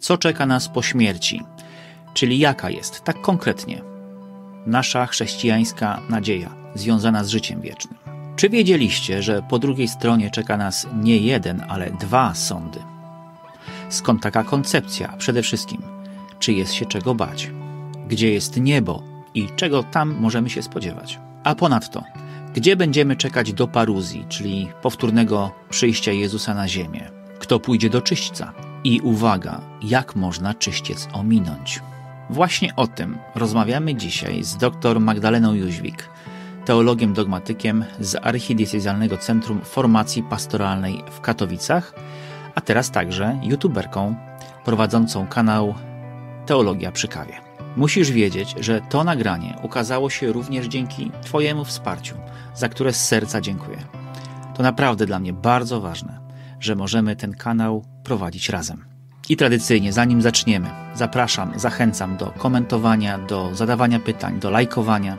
Co czeka nas po śmierci? Czyli jaka jest, tak konkretnie, nasza chrześcijańska nadzieja związana z życiem wiecznym? Czy wiedzieliście, że po drugiej stronie czeka nas nie jeden, ale dwa sądy? Skąd taka koncepcja? Przede wszystkim, czy jest się czego bać? Gdzie jest niebo i czego tam możemy się spodziewać? A ponadto, gdzie będziemy czekać do paruzji, czyli powtórnego przyjścia Jezusa na ziemię? Kto pójdzie do czyśćca? I uwaga, jak można czyściec ominąć? Właśnie o tym rozmawiamy dzisiaj z dr Magdaleną Jóźwik, teologiem dogmatykiem z Archidiecezjalnego Centrum Formacji Pastoralnej w Katowicach, a teraz także youtuberką prowadzącą kanał Teologia przy kawie. Musisz wiedzieć, że to nagranie ukazało się również dzięki Twojemu wsparciu, za które z serca dziękuję. To naprawdę dla mnie bardzo ważne, że możemy ten kanał prowadzić razem. I tradycyjnie, zanim zaczniemy, zapraszam, zachęcam do komentowania, do zadawania pytań, do lajkowania,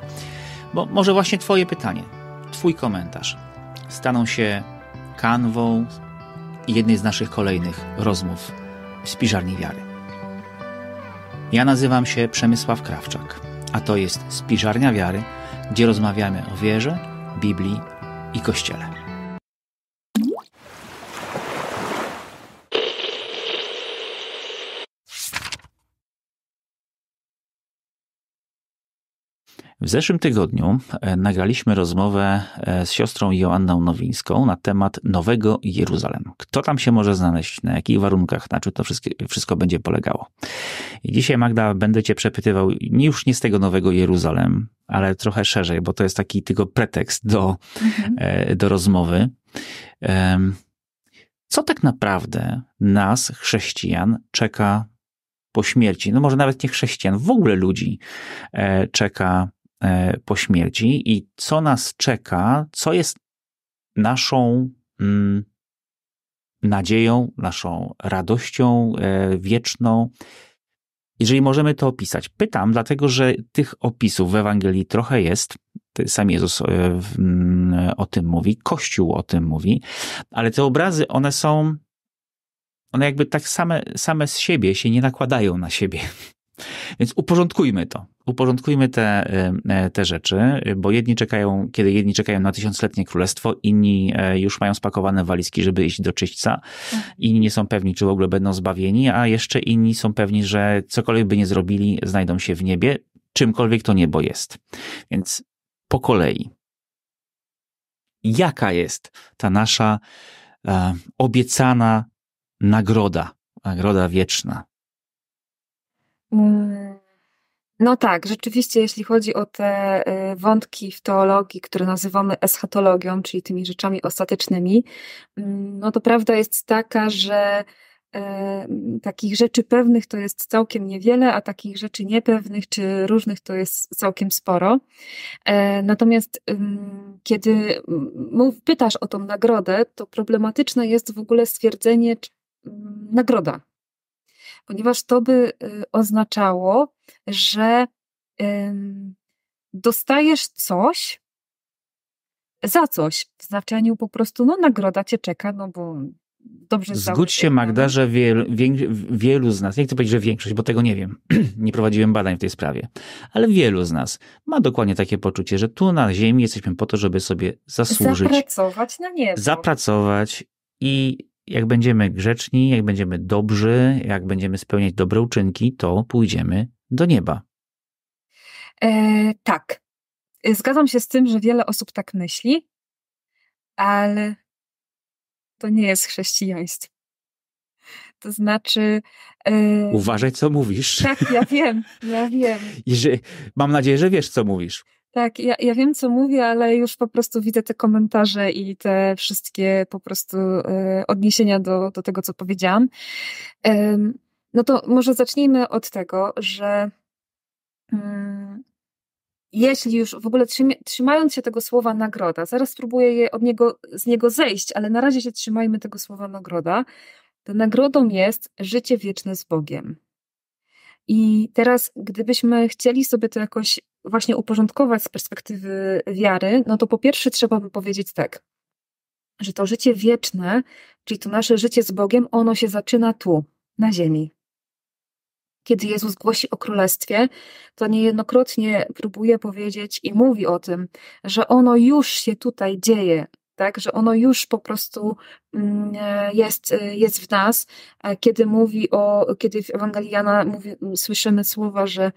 bo może właśnie Twoje pytanie, Twój komentarz staną się kanwą jednej z naszych kolejnych rozmów w Spiżarni Wiary. Ja nazywam się Przemysław Krawczak, a to jest Spiżarnia Wiary, gdzie rozmawiamy o wierze, Biblii i Kościele. W zeszłym tygodniu e, nagraliśmy rozmowę e, z siostrą Joanną Nowińską na temat Nowego Jeruzalem. Kto tam się może znaleźć, na jakich warunkach, na czym to wszystko, będzie polegało. I dzisiaj, Magda, będę Cię przepytywał już nie z tego Nowego Jeruzalem, ale trochę szerzej, bo to jest taki tylko pretekst do, mhm. E, do rozmowy. Co tak naprawdę nas, chrześcijan, czeka po śmierci, no może nawet nie chrześcijan, w ogóle ludzi czeka po śmierci i co nas czeka, co jest naszą mm, nadzieją, naszą radością e, wieczną. Jeżeli możemy to opisać. Pytam, dlatego że tych opisów w Ewangelii trochę jest. Sam Jezus e, mm, o tym mówi, Kościół o tym mówi, ale te obrazy, one są, one jakby tak same, same z siebie się nie nakładają na siebie. Więc uporządkujmy to. Uporządkujmy te, e, te rzeczy, bo jedni czekają, kiedy jedni czekają na tysiącletnie królestwo, inni e, już mają spakowane walizki, żeby iść do czyśćca. Tak. Inni nie są pewni, czy w ogóle będą zbawieni, a jeszcze inni są pewni, że cokolwiek by nie zrobili, znajdą się w niebie, czymkolwiek to niebo jest. Więc po kolei. Jaka jest ta nasza e, obiecana nagroda, nagroda wieczna? Mm, no tak, rzeczywiście, jeśli chodzi o te y, wątki w teologii, które nazywamy eschatologią, czyli tymi rzeczami ostatecznymi, mm, no to prawda jest taka, że e, takich rzeczy pewnych to jest całkiem niewiele, a takich rzeczy niepewnych czy różnych to jest całkiem sporo. E, natomiast kiedy mów, pytasz o tą nagrodę, to problematyczne jest w ogóle stwierdzenie nagroda ponieważ to by y, oznaczało, że dostajesz coś za coś. W znaczeniu po prostu, no nagroda cię czeka, no bo dobrze Zgódź się Magda, że wielu, wielu z nas, nie chcę powiedzieć, że większość, bo tego nie wiem, nie prowadziłem badań w tej sprawie, ale wielu z nas ma dokładnie takie poczucie, że tu na ziemi jesteśmy po to, żeby sobie zasłużyć. Zapracować na niebo. Zapracować i jak będziemy grzeczni, jak będziemy dobrzy, jak będziemy spełniać dobre uczynki, to pójdziemy do nieba. E, tak. Zgadzam się z tym, że wiele osób tak myśli, ale to nie jest chrześcijaństwo. To znaczy. E, Uważaj, co mówisz. Tak, ja wiem, ja wiem. Jeżeli, mam nadzieję, że wiesz, co mówisz. Tak, ja, ja wiem, co mówię, ale już po prostu widzę te komentarze i te wszystkie po prostu e, odniesienia do, do tego, co powiedziałam. E, no to może zacznijmy od tego, że mm, jeśli już w ogóle trzymając się tego słowa nagroda, zaraz spróbuję je od niego, z niego zejść, ale na razie się trzymajmy tego słowa nagroda, to nagrodą jest życie wieczne z Bogiem. I teraz, gdybyśmy chcieli sobie to jakoś właśnie uporządkować z perspektywy wiary, no to po pierwsze trzeba by powiedzieć tak, że to życie wieczne, czyli to nasze życie z Bogiem, ono się zaczyna tu, na ziemi. kiedy Jezus głosi o królestwie, to niejednokrotnie próbuje powiedzieć i mówi o tym, że ono już się tutaj dzieje, tak, że ono już po prostu mm, jest, jest w nas. Kiedy mówi o, kiedy w Ewangelii Jana mówi, słyszymy słowa, że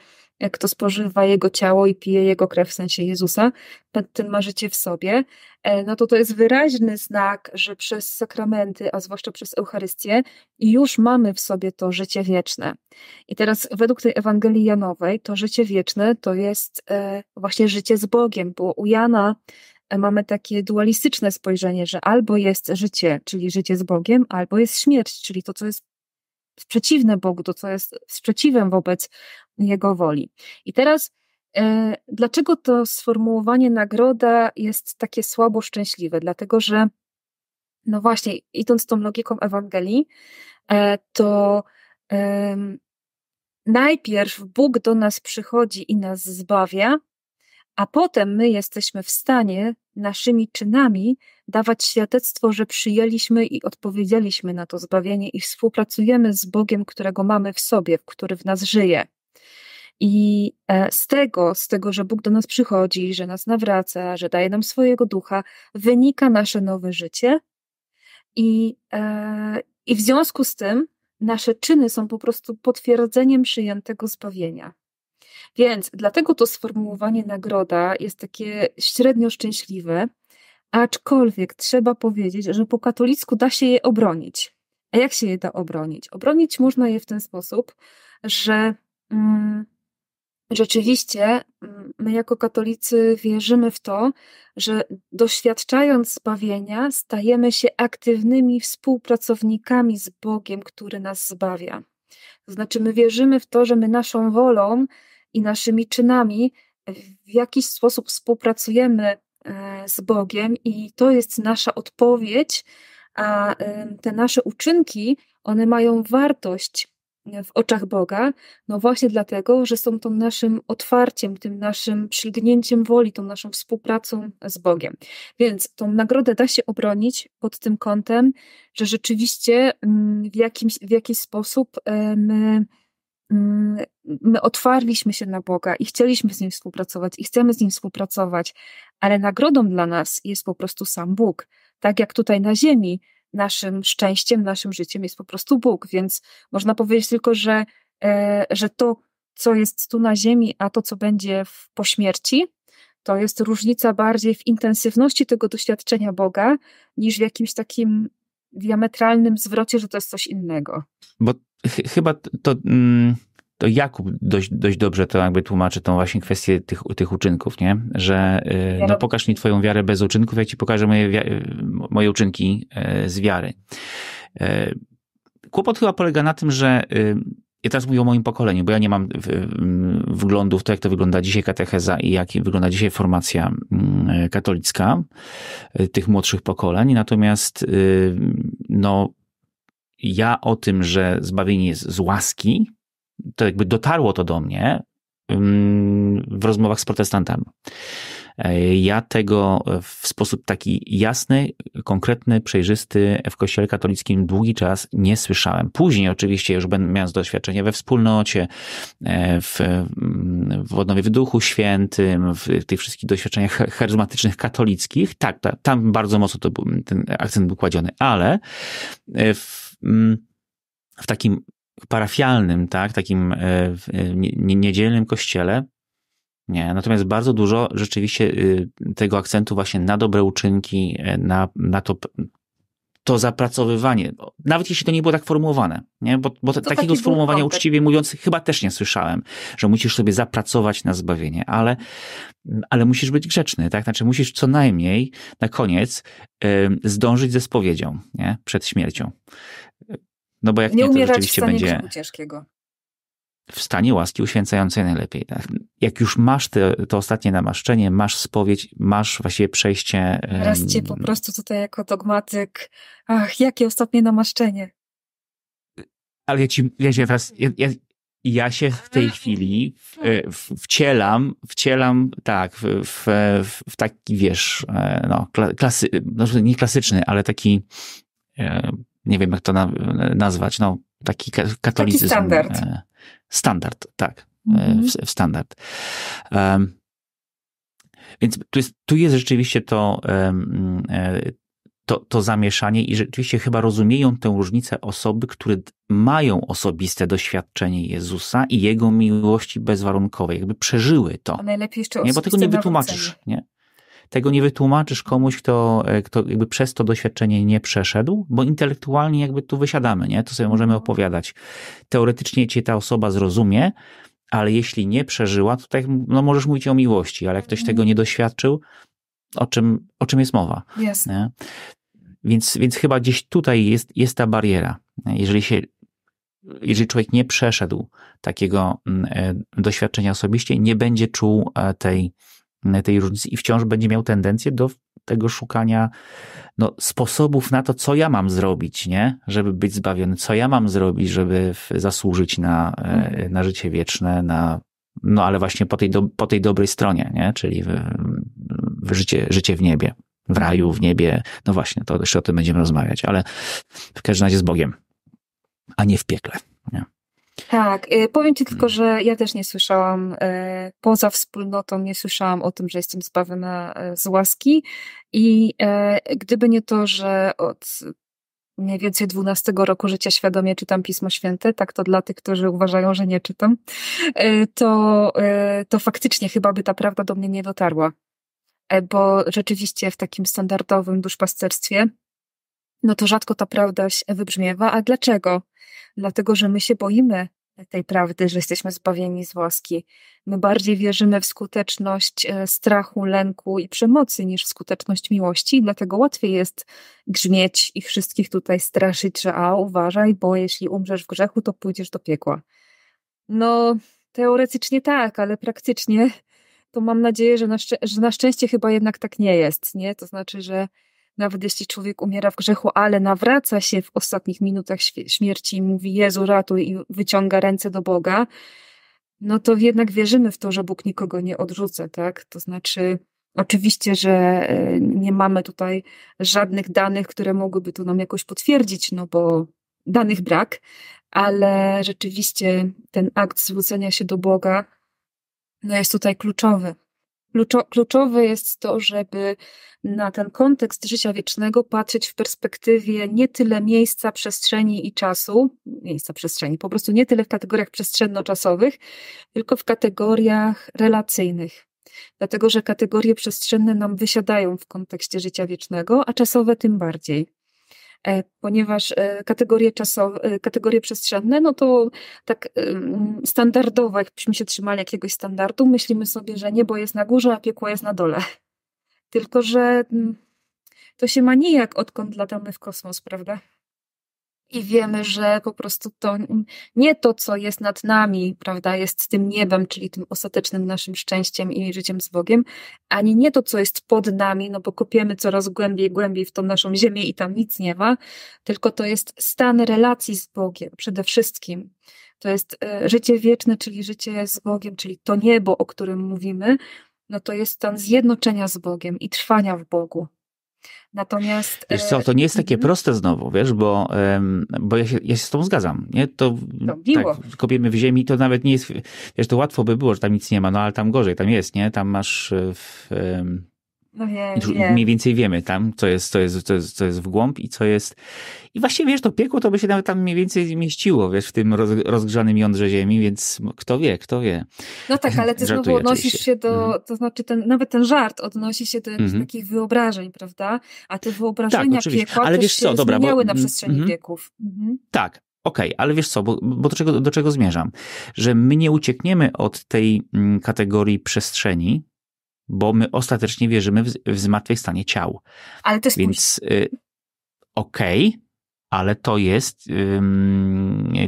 kto spożywa jego ciało i pije jego krew, w sensie Jezusa, ten ma życie w sobie, e, no to to jest wyraźny znak, że przez sakramenty, a zwłaszcza przez Eucharystię, już mamy w sobie to życie wieczne. I teraz według tej Ewangelii Janowej to życie wieczne to jest e, właśnie życie z Bogiem, bo u Jana e, mamy takie dualistyczne spojrzenie, że albo jest życie, czyli życie z Bogiem, albo jest śmierć, czyli to, co jest przeciwne Bogu, to co jest sprzeciwem wobec Jego woli. I teraz, e, dlaczego to sformułowanie nagroda jest takie słabo szczęśliwe? Dlatego, że no właśnie, idąc tą logiką Ewangelii, e, to e, najpierw Bóg do nas przychodzi i nas zbawia, a potem my jesteśmy w stanie naszymi czynami dawać świadectwo, że przyjęliśmy i odpowiedzieliśmy na to zbawienie i współpracujemy z Bogiem, którego mamy w sobie, który w nas żyje. I e, z tego, z tego, że Bóg do nas przychodzi, że nas nawraca, że daje nam swojego ducha, wynika nasze nowe życie. I, e, i w związku z tym nasze czyny są po prostu potwierdzeniem przyjętego zbawienia. Więc dlatego to sformułowanie nagroda jest takie średnio szczęśliwe, aczkolwiek trzeba powiedzieć, że po katolicku da się je obronić. A jak się je da obronić? Obronić można je w ten sposób, że mm, rzeczywiście mm, my jako katolicy wierzymy w to, że doświadczając zbawienia, stajemy się aktywnymi współpracownikami z Bogiem, który nas zbawia. To znaczy, my wierzymy w to, że my naszą wolą i naszymi czynami w jakiś sposób współpracujemy e, z Bogiem i to jest nasza odpowiedź, a te nasze uczynki, one mają wartość w oczach Boga, no właśnie dlatego, że są tą naszym otwarciem, tym naszym przylgnięciem woli, tą naszą współpracą z Bogiem. Więc tą nagrodę da się obronić pod tym kątem, że rzeczywiście mm, w, jakimś, w jakiś sposób e, my my otwarliśmy się na Boga i chcieliśmy z Nim współpracować i chcemy z Nim współpracować, ale nagrodą dla nas jest po prostu sam Bóg. Tak jak tutaj na ziemi, naszym szczęściem, naszym życiem jest po prostu Bóg, więc można powiedzieć tylko, że, e, że to, co jest tu na ziemi, a to, co będzie w, po śmierci, to jest różnica bardziej w intensywności tego doświadczenia Boga, niż w jakimś takim diametralnym zwrocie, że to jest coś innego. Bo ch chyba to, mm, to Jakub dość, dość dobrze to jakby tłumaczy tą właśnie kwestię tych, tych uczynków, nie? Że y, no pokaż mi twoją wiarę bez uczynków, ja ci pokażę moje, moje uczynki y, z wiary. Y, kłopot chyba polega na tym, że ja teraz mówię o moim pokoleniu, bo ja nie mam wglądu w to, jak to wygląda dzisiaj katecheza i jak wygląda dzisiaj formacja mm, katolicka tych młodszych pokoleń. Natomiast no, ja o tym, że zbawienie jest z łaski, to jakby dotarło to do mnie w rozmowach z protestantami. E, ja tego w sposób taki jasny, konkretny, przejrzysty w Kościele katolickim długi czas nie słyszałem. Później oczywiście już miał doświadczenie we wspólnocie, e, w, w odnowie w Duchu Świętym, w tych wszystkich doświadczeniach charyzmatycznych katolickich. Tak, tam bardzo mocno to, ten akcent był kładziony, ale e, w, w takim parafialnym, tak, takim niedzielnym kościele nie, natomiast bardzo dużo rzeczywiście y, tego akcentu właśnie na dobre uczynki, e, na, na to, to zapracowywanie, nawet jeśli to nie było tak formułowane, nie? bo, bo takiego sformułowania uczciwie mówiąc chyba też nie słyszałem, że musisz sobie zapracować na zbawienie, ale, ale musisz być grzeczny, tak? Znaczy musisz co najmniej na koniec y, zdążyć ze spowiedzią, nie? Przed śmiercią. No bo jak nie, nie to rzeczywiście będzie... ciężkiego w stanie łaski uświęcającej najlepiej. Tak? Jak już masz te, to ostatnie namaszczenie, masz spowiedź, masz właściwie przejście. Teraz cię po prostu tutaj jako dogmatyk. Ach, jakie ostatnie namaszczenie. Ale ja ci, ja się teraz, ja, ja, ja się w tej chwili w, w, wcielam, wcielam, tak, w, w, w taki, wiesz, e, no, klasy, no, nie klasyczny, ale taki, e, nie wiem jak to nazwać, no, taki katolicyzm. Taki standard. E, Standard, tak. Mhm. W, w, standard. Um, więc tu jest, tu jest rzeczywiście to, um, to, to zamieszanie i rzeczywiście chyba rozumieją tę różnicę osoby, które mają osobiste doświadczenie Jezusa i Jego miłości bezwarunkowej, jakby przeżyły to. A najlepiej jeszcze nie, Bo tego nie wytłumaczysz, nie? Tego nie wytłumaczysz komuś, kto, e, kto jakby przez to doświadczenie nie przeszedł, bo intelektualnie jakby tu wysiadamy, nie? To sobie możemy mhm. opowiadać. Teoretycznie cię ta osoba zrozumie, ale jeśli nie przeżyła, to tak, no możesz mówić o miłości, ale jak ktoś tego nie doświadczył, o czym, o czym jest mowa. Yes. Nie? Więc, więc chyba gdzieś tutaj jest, jest ta bariera. Jeżeli się jeżeli człowiek nie przeszedł takiego mm, e, doświadczenia osobiście, nie będzie czuł e, tej, tej różnicy i wciąż będzie miał tendencję do tego szukania no, sposobów na to, co ja mam zrobić, nie? żeby być zbawiony, co ja mam zrobić, żeby zasłużyć na, e, mhm. na życie wieczne, na, no ale właśnie po tej, do, po tej dobrej stronie, nie? czyli w, w życie, życie w niebie, w raju, w niebie. No właśnie, to jeszcze o tym będziemy rozmawiać, ale w każdym razie z Bogiem, a nie w piekle. Nie? Tak, y, powiem Ci tylko, że ja też nie słyszałam, y, poza wspólnotą, nie słyszałam o tym, że jestem zbawiona y, z łaski. I gdyby nie to, że od mniej więcej 12 roku życia świadomie czytam Pismo Święte, tak to dla tych, którzy uważają, że nie czytam, to, to faktycznie chyba by ta prawda do mnie nie dotarła. Bo rzeczywiście w takim standardowym duszpasterstwie, no to rzadko ta prawda wybrzmiewa. A dlaczego? dlatego że my się boimy tej prawdy, że jesteśmy zbawieni z łaski. My bardziej wierzymy w skuteczność e, strachu, lęku i przemocy niż w skuteczność miłości, dlatego łatwiej jest grzmieć i wszystkich tutaj straszyć, że a uważaj, bo jeśli umrzesz w grzechu, to pójdziesz do piekła. No, teoretycznie tak, ale praktycznie to mam nadzieję, że na, szczę- że na szczęście chyba jednak tak nie jest, nie? To znaczy, że nawet jeśli człowiek umiera w grzechu, ale nawraca się w ostatnich minutach śmierci i mówi Jezu ratuj i wyciąga ręce do Boga, no to jednak wierzymy w to, że Bóg nikogo nie odrzuca, tak? To znaczy, oczywiście, że e, nie mamy tutaj żadnych danych, które mogłyby to nam jakoś potwierdzić, no bo danych brak, ale rzeczywiście ten akt zwrócenia się do Boga no jest tutaj kluczowy. Kluczowe jest to, żeby na ten kontekst życia wiecznego patrzeć w perspektywie nie tyle miejsca, przestrzeni i czasu, miejsca, przestrzeni, po prostu nie tyle w kategoriach przestrzenno-czasowych, tylko w kategoriach relacyjnych. Dlatego, że kategorie przestrzenne nam wysiadają w kontekście życia wiecznego, a czasowe tym bardziej. E, ponieważ e, kategorie czasowe, e, kategorie przestrzenne, no to tak standardowo, jakbyśmy się trzymali jakiegoś standardu, myślimy sobie, że niebo jest na górze, a piekło jest na dole. Tylko, że mm, to się ma nijak odkąd latamy w kosmos, prawda? I wiemy, że po prostu to nie to, co jest nad nami, prawda, jest tym niebem, czyli tym ostatecznym naszym szczęściem i życiem z Bogiem, ani nie to, co jest pod nami, no bo kopiemy coraz głębiej, głębiej w tą naszą ziemię i tam nic nie ma, tylko to jest stan relacji z Bogiem przede wszystkim. To jest e, życie wieczne, czyli życie z Bogiem, czyli to niebo, o którym mówimy, no to jest stan zjednoczenia z Bogiem i trwania w Bogu. Natomiast. Wiesz co, to nie jest takie mhm. proste znowu, wiesz, bo, bo ja, się, ja się z tą zgadzam. Nie? To, to tak, kopiemy w ziemi, to nawet nie jest. Wiesz, to łatwo by było, że tam nic nie ma, no ale tam gorzej, tam jest, nie? Tam masz. E, w, no wiem, wiem. Mniej więcej wiemy tam, co jest, co, jest, co, jest, co jest w głąb i co jest... I właściwie, wiesz, to piekło to by się nawet tam mniej więcej mieściło, wiesz, w tym roz, rozgrzanym jądrze ziemi, więc kto wie, kto wie. No tak, ale ty znowu odnosisz się do, mhm. to znaczy ten, nawet ten żart odnosi się do jakichś mhm. takich wyobrażeń, prawda? A te wyobrażenia tak, piekła ale wiesz co, dobra, bo, na przestrzeni mhm. wieków. Mhm. Tak, Okej, okay, ale wiesz co, bo, bo do, czego, do czego zmierzam? Że my nie uciekniemy od tej mm, kategorii przestrzeni, bo my ostatecznie wierzymy w, w zmartwychwstanie ciał. Ale to jest Więc y, okej, okay, ale to jest,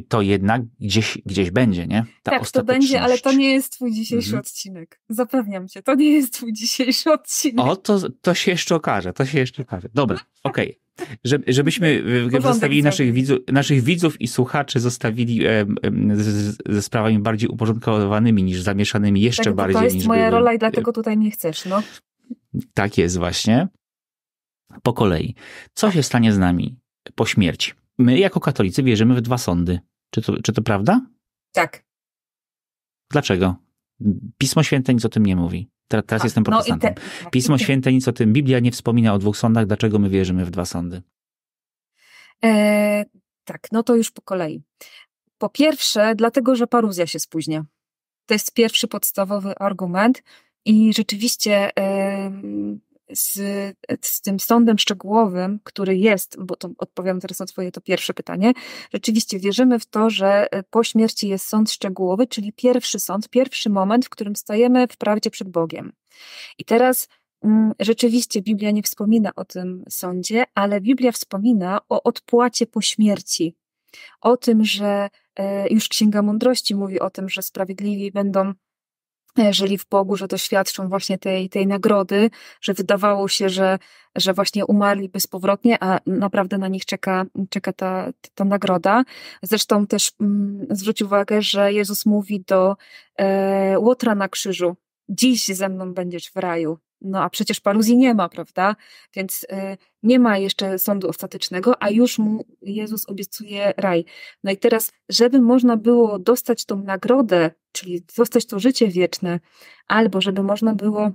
to jednak gdzieś, gdzieś będzie, nie? Ta tak, to będzie, ale to nie jest twój dzisiejszy mhm. odcinek. Zapewniam cię, to nie jest twój dzisiejszy odcinek. O, to, to się jeszcze okaże, to się jeszcze okaże. Dobra, okej. Okay. Żeby, żebyśmy zostawili naszych widzów, naszych widzów i słuchaczy zostawili e, e, ze sprawami bardziej uporządkowanymi niż zamieszanymi jeszcze tak, bardziej. To jest moja rola i dlatego tutaj nie chcesz, no. Tak jest właśnie. Po kolei. Co się stanie z nami po śmierci? My jako katolicy wierzymy w dwa sądy. Czy to, czy to prawda? Tak. Dlaczego? Pismo Święte nic o tym nie mówi. Teraz, teraz jestem protestantem. No te, Pismo Święte nic o tym. Biblia nie wspomina o dwóch sądach. Dlaczego my wierzymy w dwa sądy? E, tak, no to już po kolei. Po pierwsze, dlatego, że paruzja się spóźnia. To jest pierwszy podstawowy argument i rzeczywiście z, z tym sądem szczegółowym, który jest, bo to odpowiem teraz na Twoje to pierwsze pytanie, rzeczywiście wierzymy w to, że e, po śmierci jest sąd szczegółowy, czyli pierwszy sąd, pierwszy moment, w którym stajemy w prawdzie przed Bogiem. I teraz mm, Rzeczywiście Biblia nie wspomina o tym sądzie, ale Biblia wspomina o odpłacie po śmierci. O tym, że e, już Księga Mądrości mówi o tym, że sprawiedliwi będą żyli w Bogu, że doświadczą właśnie tej, tej nagrody, że wydawało się, że, że właśnie umarli bezpowrotnie, a naprawdę na nich czeka, czeka ta, ta nagroda. Zresztą też mm, zwróć uwagę, że Jezus mówi do e, Łotra na krzyżu, dziś ze mną będziesz w raju. No a przecież paruzji nie ma, prawda? Więc y, nie ma jeszcze sądu ostatecznego, a już mu Jezus obiecuje raj. No i teraz, żeby można było dostać tą nagrodę, czyli dostać to życie wieczne, albo żeby można było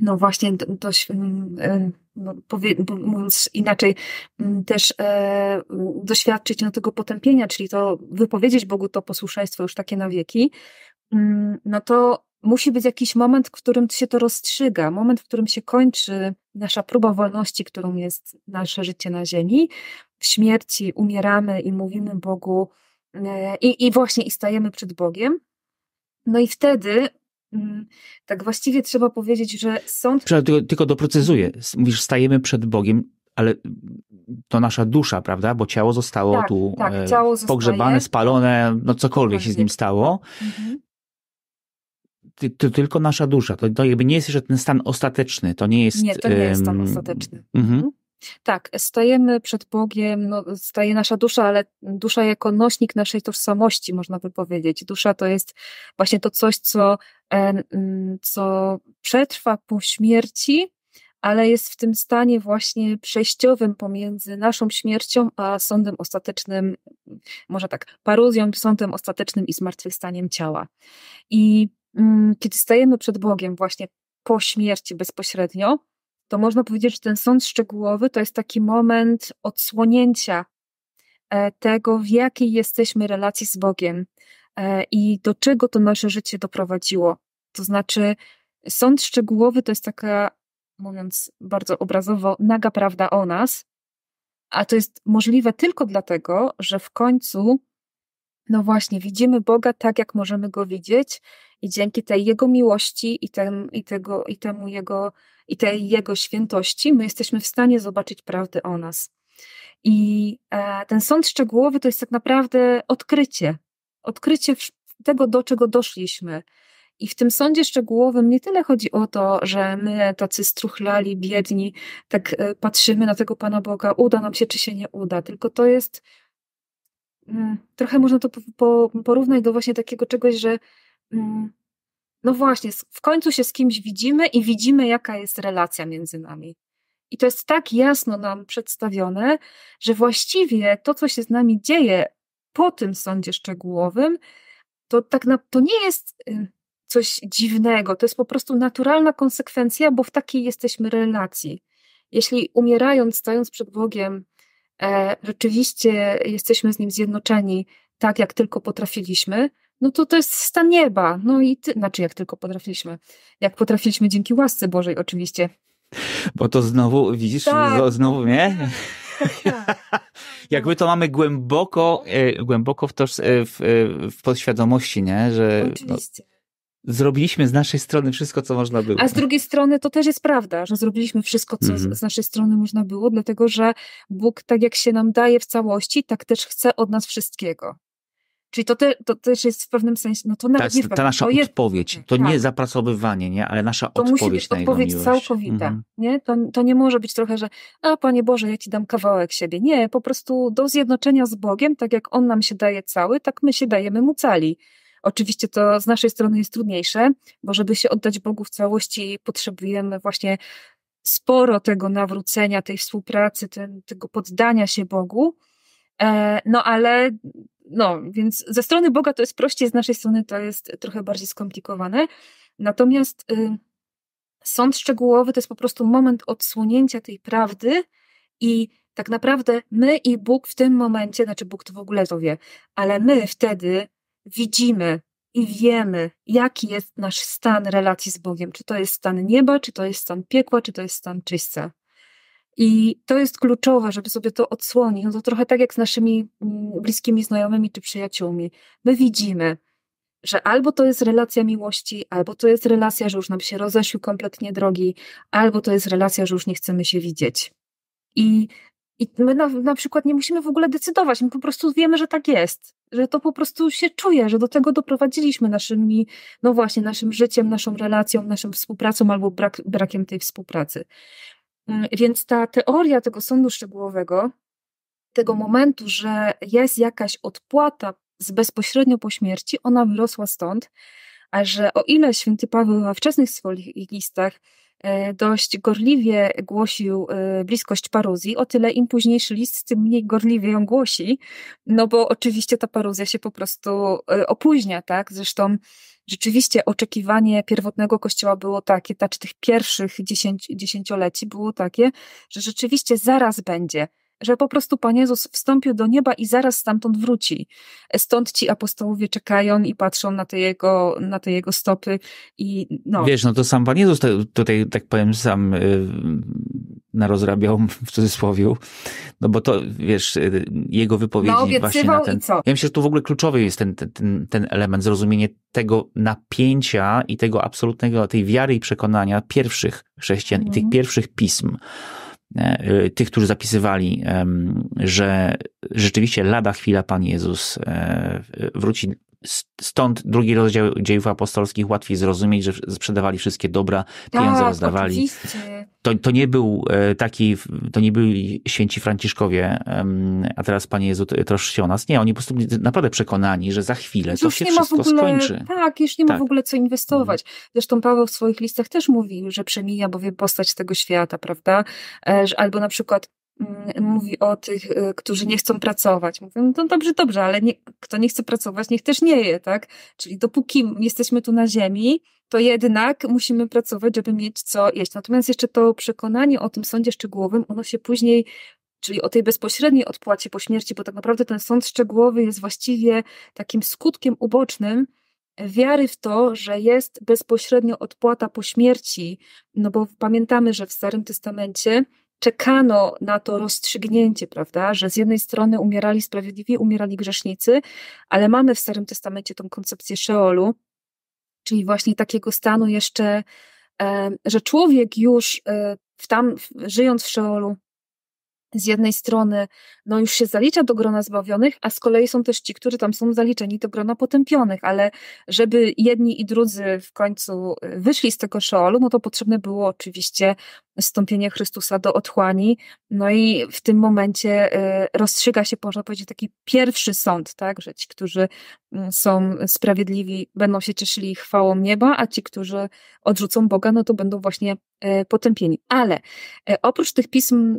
no właśnie dość, no, powie, mówiąc inaczej, też e, doświadczyć no, tego potępienia, czyli to wypowiedzieć Bogu to posłuszeństwo już takie na wieki, no to musi być jakiś moment, w którym się to rozstrzyga, moment, w którym się kończy nasza próba wolności, którą jest nasze życie na ziemi. W śmierci umieramy i mówimy Bogu e, i, i właśnie i stajemy przed Bogiem. No i wtedy mm, tak właściwie trzeba powiedzieć, że sąd... Tylko, tylko doprecyzuję. Mówisz, stajemy przed Bogiem, ale to nasza dusza, prawda? Bo ciało zostało tak, tu tak, e, ciało pogrzebane, spalone, no cokolwiek się z nim stało. Mhm to tylko nasza dusza. To, to jakby nie jest jeszcze ten stan ostateczny. To nie jest. Nie, to nie jest stan ostateczny. Mhm. mhm. Tak, stajemy przed Bogiem, no, staje nasza dusza, ale dusza jako nośnik naszej tożsamości, można by powiedzieć. Dusza to jest właśnie to coś, co, co przetrwa po śmierci, ale jest w tym stanie właśnie przejściowym pomiędzy naszą śmiercią a sądem ostatecznym, może tak, paruzją, sądem ostatecznym i zmartwychwstaniem ciała. I kiedy stajemy przed Bogiem właśnie po śmierci bezpośrednio, to można powiedzieć, że ten sąd szczegółowy to jest taki moment odsłonięcia e, tego, w jakiej jesteśmy relacji z Bogiem e, i do czego to nasze życie doprowadziło. To znaczy, sąd szczegółowy to jest taka, mówiąc bardzo obrazowo, naga prawda o nas, a to jest możliwe tylko dlatego, że w końcu, no właśnie, widzimy Boga tak, jak możemy go widzieć i dzięki tej Jego miłości i, tem, i, tego, i temu Jego, i tej Jego świętości, my jesteśmy w stanie zobaczyć prawdę o nas. I e, ten sąd szczegółowy to jest tak naprawdę odkrycie. Odkrycie tego, do czego doszliśmy. I w tym sądzie szczegółowym nie tyle chodzi o to, że my, tacy struchlali, biedni, tak e, patrzymy na tego Pana Boga, uda nam się, czy się nie uda, tylko to jest. Mm, trochę można to porównać do właśnie takiego czegoś, że Mm, no właśnie, w końcu się z kimś widzimy i widzimy, jaka jest relacja między nami. I to jest tak jasno nam przedstawione, że właściwie to, co się z nami dzieje po tym sądzie szczegółowym, to tak na, to nie jest y, coś dziwnego, to jest po prostu naturalna konsekwencja, bo w takiej jesteśmy relacji. Jeśli umierając, stając przed Bogiem, rzeczywiście jesteśmy z Nim zjednoczeni tak, jak tylko potrafiliśmy, no to to jest stan nieba. No i ty, znaczy jak tylko potrafiliśmy. Jak potrafiliśmy dzięki łasce Bożej oczywiście. Bo to znowu, widzisz, tak. znowu, nie? Jakby to mamy głęboko, e, głęboko w, e, w, e, w podświadomości, nie? Że no, zrobiliśmy z naszej strony wszystko, co można było. A z drugiej strony to też jest prawda, że zrobiliśmy wszystko, co mm. z naszej strony można było, dlatego że Bóg, tak jak się nam daje w całości, tak też chce od nas wszystkiego. Czyli to, te, to też jest w pewnym sensie, no to nawet ta, nie Ta nasza to odpowiedź, jest, to tak. nie zapracowywanie, nie, ale nasza to odpowiedź musi być na odpowiedź całkowita, mhm. nie? To, to nie może być trochę, że a Panie Boże, ja Ci dam kawałek siebie. Nie, po prostu do zjednoczenia z Bogiem, tak jak On nam się daje cały, tak my się dajemy Mu cali. Oczywiście to z naszej strony jest trudniejsze, bo żeby się oddać Bogu w całości, potrzebujemy właśnie sporo tego nawrócenia, tej współpracy, ten, tego poddania się Bogu, E, no ale no, więc ze strony Boga to jest prościej, z naszej strony to jest trochę bardziej skomplikowane. Natomiast y, sąd szczegółowy to jest po prostu moment odsłonięcia tej prawdy i tak naprawdę my i Bóg w tym momencie, znaczy Bóg to w ogóle to wie, ale my wtedy widzimy i wiemy, jaki jest nasz stan relacji z Bogiem. Czy to jest stan nieba, czy to jest stan piekła, czy to jest stan czyśćca. I to jest kluczowe, żeby sobie to odsłonić. No to trochę tak jak z naszymi mm, bliskimi znajomymi czy przyjaciółmi. My widzimy, że albo to jest relacja miłości, albo to jest relacja, że już nam się rozeszły kompletnie drogi, albo to jest relacja, że już nie chcemy się widzieć. I, i my na, na przykład nie musimy w ogóle decydować, my po prostu wiemy, że tak jest, że to po prostu się czuje, że do tego doprowadziliśmy naszymi, no właśnie, naszym życiem, naszą relacją, naszą współpracą albo brak, brakiem tej współpracy. Mm, więc ta teoria tego sądu szczegółowego, tego momentu, że jest jakaś odpłata z bezpośrednio po śmierci, ona wyrosła stąd, a że o ile święty Paweł we wczesnych swoich listach dość gorliwie głosił e, bliskość paruzji, o tyle im późniejszy list, tym mniej gorliwie ją głosi, no bo oczywiście ta paruzja się po prostu e, opóźnia, tak? Zresztą rzeczywiście oczekiwanie pierwotnego kościoła było takie, znaczy tych pierwszych dziesięcioleci było takie, że rzeczywiście zaraz będzie że po prostu Pan Jezus wstąpił do nieba i zaraz stamtąd wróci. Stąd ci apostołowie czekają i patrzą na te jego, na te jego stopy i no. Wiesz, no to sam Pan Jezus tutaj, tak powiem, sam y, narozrabiał w cudzysłowie, no bo to, wiesz, y, jego wypowiedzi no, właśnie na ten... Ja myślę, że tu w ogóle kluczowy jest ten, ten, ten element, zrozumienie tego napięcia i tego absolutnego, tej wiary i przekonania pierwszych chrześcijan mm. i tych mhm. pierwszych pism. E, tych, którzy zapisywali, że rzeczywiście lada chwila Pan Jezus e, wróci Stąd drugi rozdział dziejów apostolskich łatwiej zrozumieć, że sprzedawali wszystkie dobra, pieniądze tak, rozdawali. Oczywiście. To, to nie był e, taki, to nie byli święci Franciszkowie, a teraz Panie Jezu troszczy się o nas. Nie, oni po prostu byli naprawdę przekonani, że za chwilę to się wszystko ogóle, skończy. Tak, już nie ma tak. w ogóle co inwestować. Mhm. Zresztą Paweł w swoich listach też mówił, że przemija bowiem postać tego świata, prawda? E, albo na przykład mówi o tych, y, którzy nie chcą pracować. Mówię, no to dobrze, dobrze, ale nie, kto nie chce pracować, niech też nie je, tak? Czyli dopóki jesteśmy tu na ziemi, to jednak musimy pracować, żeby mieć co jeść. Natomiast jeszcze to przekonanie o tym sądzie szczegółowym, ono się później czyli o tej bezpośredniej odpłacie po śmierci, bo tak naprawdę ten sąd szczegółowy jest właściwie takim skutkiem ubocznym wiary w to, że jest bezpośrednio odpłata po śmierci, no bo pamiętamy, że w Starym Testamencie czekano na to rozstrzygnięcie, prawda, że z jednej strony umierali sprawiedliwi, umierali grzesznicy, ale mamy w Starym Testamencie tą koncepcję Szeolu, czyli właśnie takiego stanu jeszcze, że człowiek już e, w tam, żyjąc w Szeolu, z jednej strony no już się zalicza do grona zbawionych, a z kolei są też ci, którzy tam są zaliczeni do grona potępionych, ale żeby jedni i drudzy w końcu y, wyszli z tego szeolu, no to potrzebne było oczywiście stąpienie Chrystusa do otchłani, no i w tym momencie y, rozstrzyga się, można powiedzieć, taki pierwszy sąd, tak, że ci, którzy mm, są sprawiedliwi, będą się cieszyli chwałą nieba, a ci, którzy odrzucą Boga, no to będą właśnie potępieni. Ale oprócz tych pism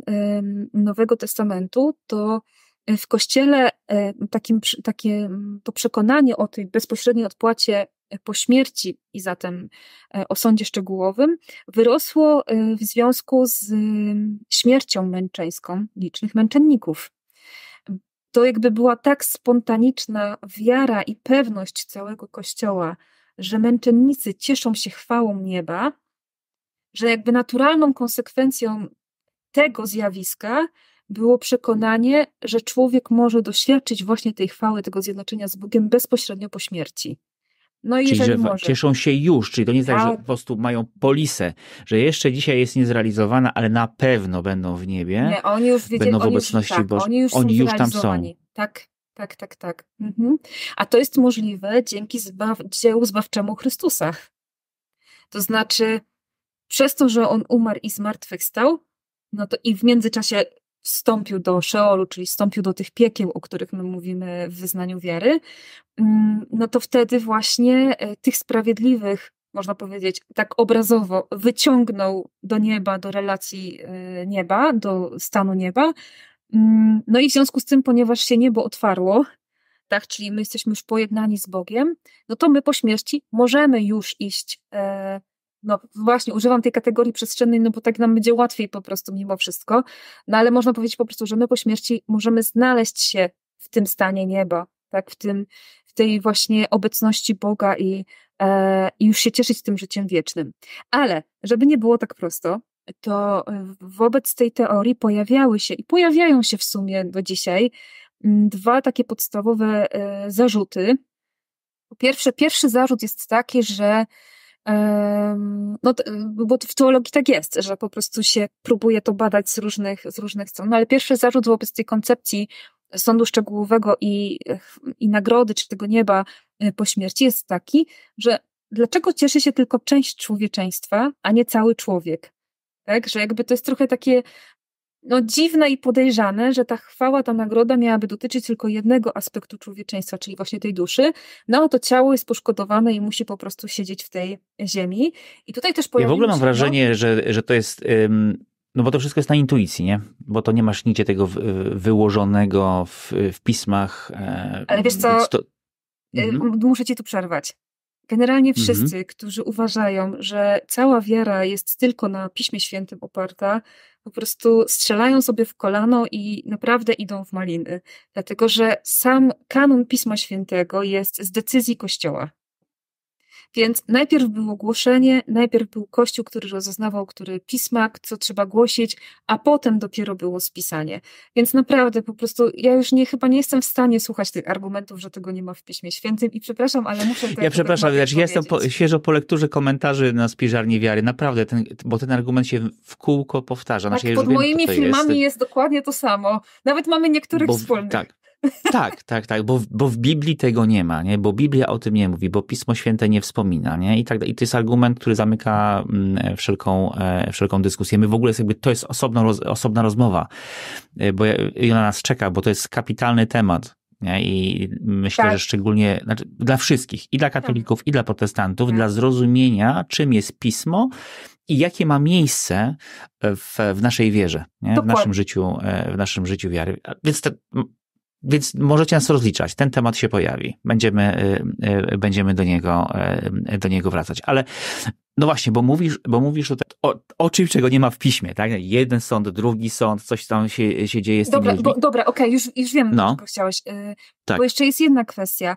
Nowego Testamentu, to w kościele e, takim, takie to przekonanie o tej bezpośredniej odpłacie e, po śmierci i zatem e, o sądzie szczegółowym wyrosło w związku z śmiercią męczeńską licznych męczenników. To jakby była tak spontaniczna wiara i pewność całego kościoła, że męczennicy cieszą się chwałą nieba, że jakby naturalną konsekwencją tego zjawiska było przekonanie, że człowiek może doświadczyć właśnie tej chwały, tego zjednoczenia z Bogiem bezpośrednio po śmierci. No i czyli, że może. cieszą się już, czyli to nie jest tak, że tak. po prostu mają polisę, że jeszcze dzisiaj jest niezrealizowana, ale na pewno będą w niebie. Nie, oni już wiedzieli, będą w obecności tak, Bożej. Oni już, oni już tam są. Tak, tak, tak, tak. Mhm. A to jest możliwe dzięki zbaw dziełu zbawczemu Chrystusa. To znaczy, przez to, że on umarł i zmartwychwstał, no to i w międzyczasie wstąpił do Szeolu, czyli wstąpił do tych piekieł, o których my mówimy w wyznaniu wiary, mm, no to wtedy właśnie e, tych sprawiedliwych, można powiedzieć, tak obrazowo wyciągnął do nieba, do relacji e, nieba, do stanu nieba. Mm, no i w związku z tym, ponieważ się niebo otwarło, tak, czyli my jesteśmy już pojednani z Bogiem, no to my po śmierci możemy już iść, e, no właśnie, używam tej kategorii przestrzennej, no bo tak nam będzie łatwiej po prostu mimo wszystko, no ale można powiedzieć po prostu, że my po śmierci możemy znaleźć się w tym stanie nieba, tak, w tym, w tej właśnie obecności Boga i, e, i już się cieszyć tym życiem wiecznym. Ale, żeby nie było tak prosto, to wobec tej teorii pojawiały się i pojawiają się w sumie do dzisiaj mm, dwa takie podstawowe e, zarzuty. Pierwsze, pierwszy zarzut jest taki, że no, bo w teologii tak jest, że po prostu się próbuje to badać z różnych, z różnych stron. No, ale pierwszy zarzut wobec tej koncepcji sądu szczegółowego i, i nagrody, czy tego nieba e, po śmierci jest taki, że dlaczego cieszy się tylko część człowieczeństwa, a nie cały człowiek? Tak, że jakby to jest trochę takie no, dziwne i podejrzane, że ta chwała, ta nagroda miałaby dotyczyć tylko jednego aspektu człowieczeństwa, czyli właśnie tej duszy. No, to ciało jest poszkodowane i musi po prostu siedzieć w tej ziemi. I tutaj też Ja w ogóle mam wrażenie, no, że, że to jest. no bo to wszystko jest na intuicji, nie? Bo to nie masz nigdzie tego wyłożonego w, w pismach. E, Ale wiesz co, to... mhm. muszę ci tu przerwać. Generalnie mhm. wszyscy, mhm. którzy uważają, że cała wiara jest tylko na Piśmie Świętym oparta, po prostu strzelają sobie w kolano i naprawdę idą w maliny. Dlatego, że sam kanon Pisma Świętego jest z decyzji Kościoła. Więc najpierw było głoszenie, najpierw był Kościół, który rozeznawał, który pisma, co trzeba głosić, a potem dopiero było spisanie. Więc naprawdę po prostu ja już nie, chyba nie jestem w stanie słuchać tych argumentów, że tego nie ma w Piśmie Świętym i przepraszam, ale muszę Ja przepraszam, ja jestem po, świeżo po lekturze komentarzy na Spiżarni Wiary, naprawdę, ten, bo ten argument się w kółko powtarza. Tak, znaczy, pod moimi wiem, filmami jest. jest. dokładnie to samo. Nawet mamy niektórych bo, wspólnych. Tak, tak, tak, tak, bo, bo w Biblii tego nie ma, nie? bo Biblia o tym nie mówi, bo Pismo Święte nie wspomina. Nie? I, tak, I to jest argument, który zamyka mm, wszelką, e, wszelką dyskusję. My w ogóle jest jakby, to jest osobna, osobna rozmowa, e, bo ona nas czeka, bo to jest kapitalny temat. Nie? I myślę, tak. że szczególnie znaczy dla wszystkich, i dla katolików, tak. i dla protestantów, tak. dla zrozumienia, czym jest pismo i jakie ma miejsce w, w naszej wierze, w naszym życiu, e, w naszym życiu wiary. Więc te, więc możecie nas rozliczać. Ten temat się pojawi. Będziemy, y, y, będziemy do, niego, y, do niego wracać. Ale no właśnie, bo mówisz, bo mówisz o, o, o czymś, czego nie ma w piśmie, tak? Jeden sąd, drugi sąd, coś tam się, się dzieje z dobra, tymi. Bo, dobra, okej, okay, już, już wiem, no. czego chciałeś. Tak. Bo jeszcze jest jedna kwestia.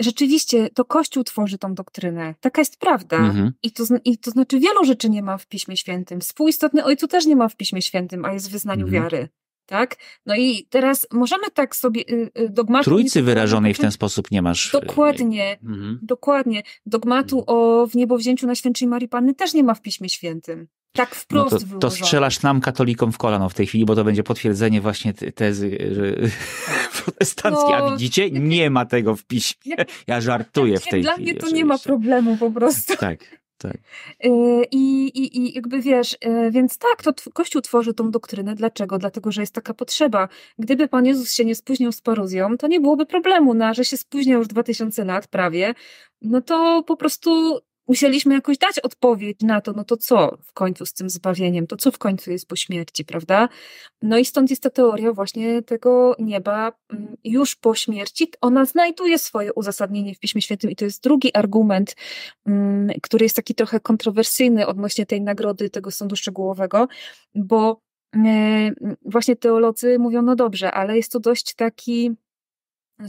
Rzeczywiście to Kościół tworzy tą doktrynę. Taka jest prawda. Mhm. I, to, I to znaczy wielu rzeczy nie ma w Piśmie Świętym. Współistotny Ojcu też nie ma w Piśmie Świętym, a jest w wyznaniu mhm. wiary tak? No i teraz możemy tak sobie y, y, dogmatu... Trójcy wyrażonej w ten sposób nie masz. Y, dokładnie, mhm. dokładnie. Dogmatu mhm. o wniebowzięciu Najświętszej Marii Panny też nie ma w Piśmie Świętym. Tak wprost no to, to strzelasz nam, katolikom, w kolano w tej chwili, bo to będzie potwierdzenie właśnie tezy że protestanckiej. No, A widzicie? Nie ma tego w piśmie. Ja żartuję w tej Dla chwili. Dla mnie to oczywiście. nie ma problemu po prostu. Tak. Tak. Y, I, i, I jakby wiesz, y, więc tak, to Kościół tworzy tą doktrynę. Dlaczego? Dlatego, że jest taka potrzeba. Gdyby Pan Jezus się nie spóźnił z paruzją, to nie byłoby problemu, no, że się spóźniał już 2000 lat prawie, no to po prostu musieliśmy jakoś dać odpowiedź na to, no to co w końcu z tym zbawieniem, to co w końcu jest po śmierci, prawda? No i stąd jest ta teoria właśnie tego nieba mm, już po śmierci. Ona znajduje swoje uzasadnienie w Piśmie Świętym i to jest drugi argument, mm, który jest taki trochę kontrowersyjny odnośnie tej nagrody, tego sądu szczegółowego, bo e, właśnie teolodzy mówią, no dobrze, ale jest to dość taki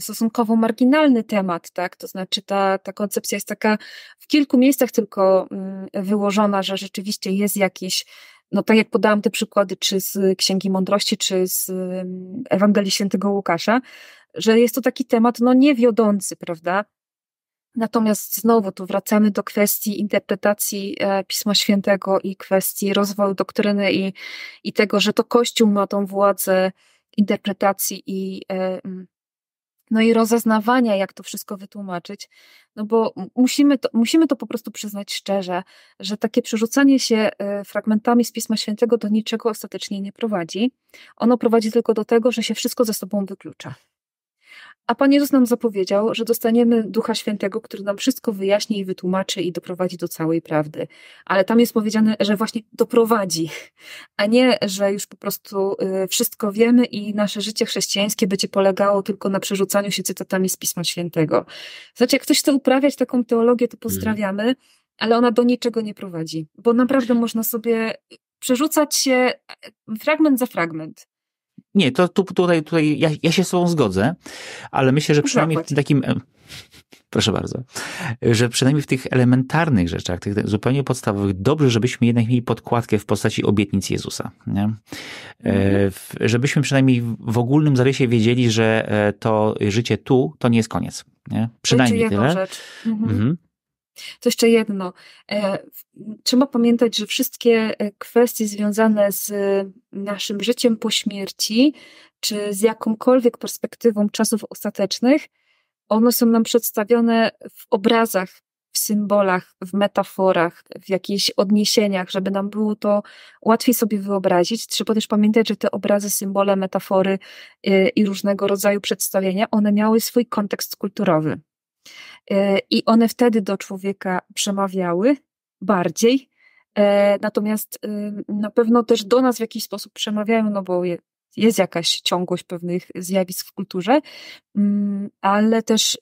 stosunkowo marginalny temat, tak? To znaczy ta, ta koncepcja jest taka w kilku miejscach tylko mm, wyłożona, że rzeczywiście jest jakiś, no tak jak podałam te przykłady, czy z Księgi Mądrości, czy z mm, Ewangelii Świętego Łukasza, że jest to taki temat, no niewiodący, prawda? Natomiast znowu tu wracamy do kwestii interpretacji e, Pisma Świętego i kwestii rozwoju doktryny i, i tego, że to Kościół ma tą władzę interpretacji i e, mm, no i rozeznawania, jak to wszystko wytłumaczyć, no bo musimy to, musimy to po prostu przyznać szczerze, że takie przerzucanie się e, fragmentami z Pisma Świętego do niczego ostatecznie nie prowadzi. Ono prowadzi tylko do tego, że się wszystko ze sobą wyklucza. A Pan Jezus nam zapowiedział, że dostaniemy Ducha Świętego, który nam wszystko wyjaśni i wytłumaczy i doprowadzi do całej prawdy. Ale tam jest powiedziane, że właśnie doprowadzi, a nie, że już po prostu y, wszystko wiemy i nasze życie chrześcijańskie będzie polegało tylko na przerzucaniu się cytatami z Pisma Świętego. Znaczy, jak ktoś chce uprawiać taką teologię, to pozdrawiamy, ale ona do niczego nie prowadzi, bo naprawdę można sobie przerzucać się e, fragment za fragment. Nie, to tu, tutaj, tutaj ja, ja się z Tobą zgodzę, ale myślę, że przynajmniej w takim. E, proszę bardzo. Że przynajmniej w tych elementarnych rzeczach, tych zupełnie podstawowych, dobrze, żebyśmy jednak mieli podkładkę w postaci obietnic Jezusa. Nie? E, mhm. Żebyśmy przynajmniej w ogólnym zarysie wiedzieli, że to życie tu to nie jest koniec. Nie? Przynajmniej tyle. Rzecz. Mhm. Mhm. To jeszcze jedno. E, trzeba pamiętać, że wszystkie e, kwestie związane z naszym życiem po śmierci, czy z jakąkolwiek perspektywą czasów ostatecznych, one są nam przedstawione w obrazach, w symbolach, w metaforach, w jakichś odniesieniach, żeby nam było to łatwiej sobie wyobrazić. Trzeba też pamiętać, że te obrazy, symbole, metafory e, i różnego rodzaju przedstawienia, one miały swój kontekst kulturowy. E, I one wtedy do człowieka przemawiały bardziej. E, natomiast y, na pewno też do nas w jakiś sposób przemawiają, no bo jest jakaś ciągłość pewnych zjawisk w kulturze, mm, ale też y,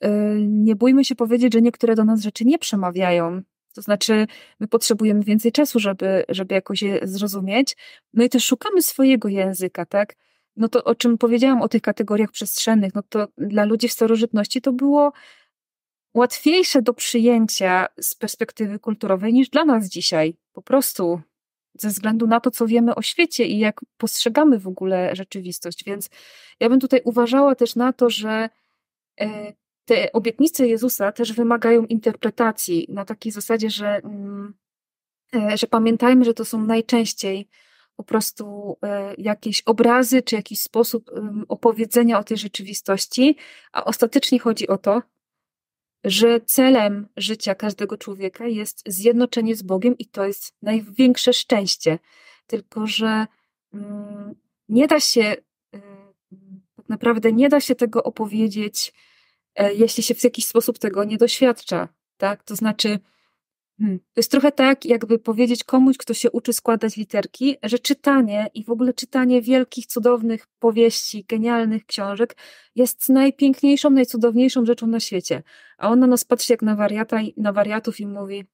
nie bójmy się powiedzieć, że niektóre do nas rzeczy nie przemawiają. To znaczy, my potrzebujemy więcej czasu, żeby, żeby jakoś je zrozumieć. No i też szukamy swojego języka, tak? No to o czym powiedziałam o tych kategoriach przestrzennych, no to dla ludzi w starożytności to było łatwiejsze do przyjęcia z perspektywy kulturowej niż dla nas dzisiaj. Po prostu ze względu na to, co wiemy o świecie i jak postrzegamy w ogóle rzeczywistość. Więc ja bym tutaj uważała też na to, że e, te obietnice Jezusa też wymagają interpretacji na takiej zasadzie, że, mm, e, że pamiętajmy, że to są najczęściej po prostu e, jakieś obrazy czy jakiś sposób opowiedzenia o tej rzeczywistości, a ostatecznie chodzi o to, że celem życia każdego człowieka jest zjednoczenie z Bogiem i to jest największe szczęście. Tylko, że mm, nie da się, y, tak naprawdę nie da się tego opowiedzieć, e, jeśli się w jakiś sposób tego nie doświadcza. Tak? To znaczy, Hmm. To jest trochę tak, jakby powiedzieć komuś, kto się uczy składać literki, że czytanie i w ogóle czytanie wielkich, cudownych powieści, genialnych książek jest najpiękniejszą, najcudowniejszą rzeczą na świecie. A on na nas patrzy jak na wariata i na wariatów i mówi: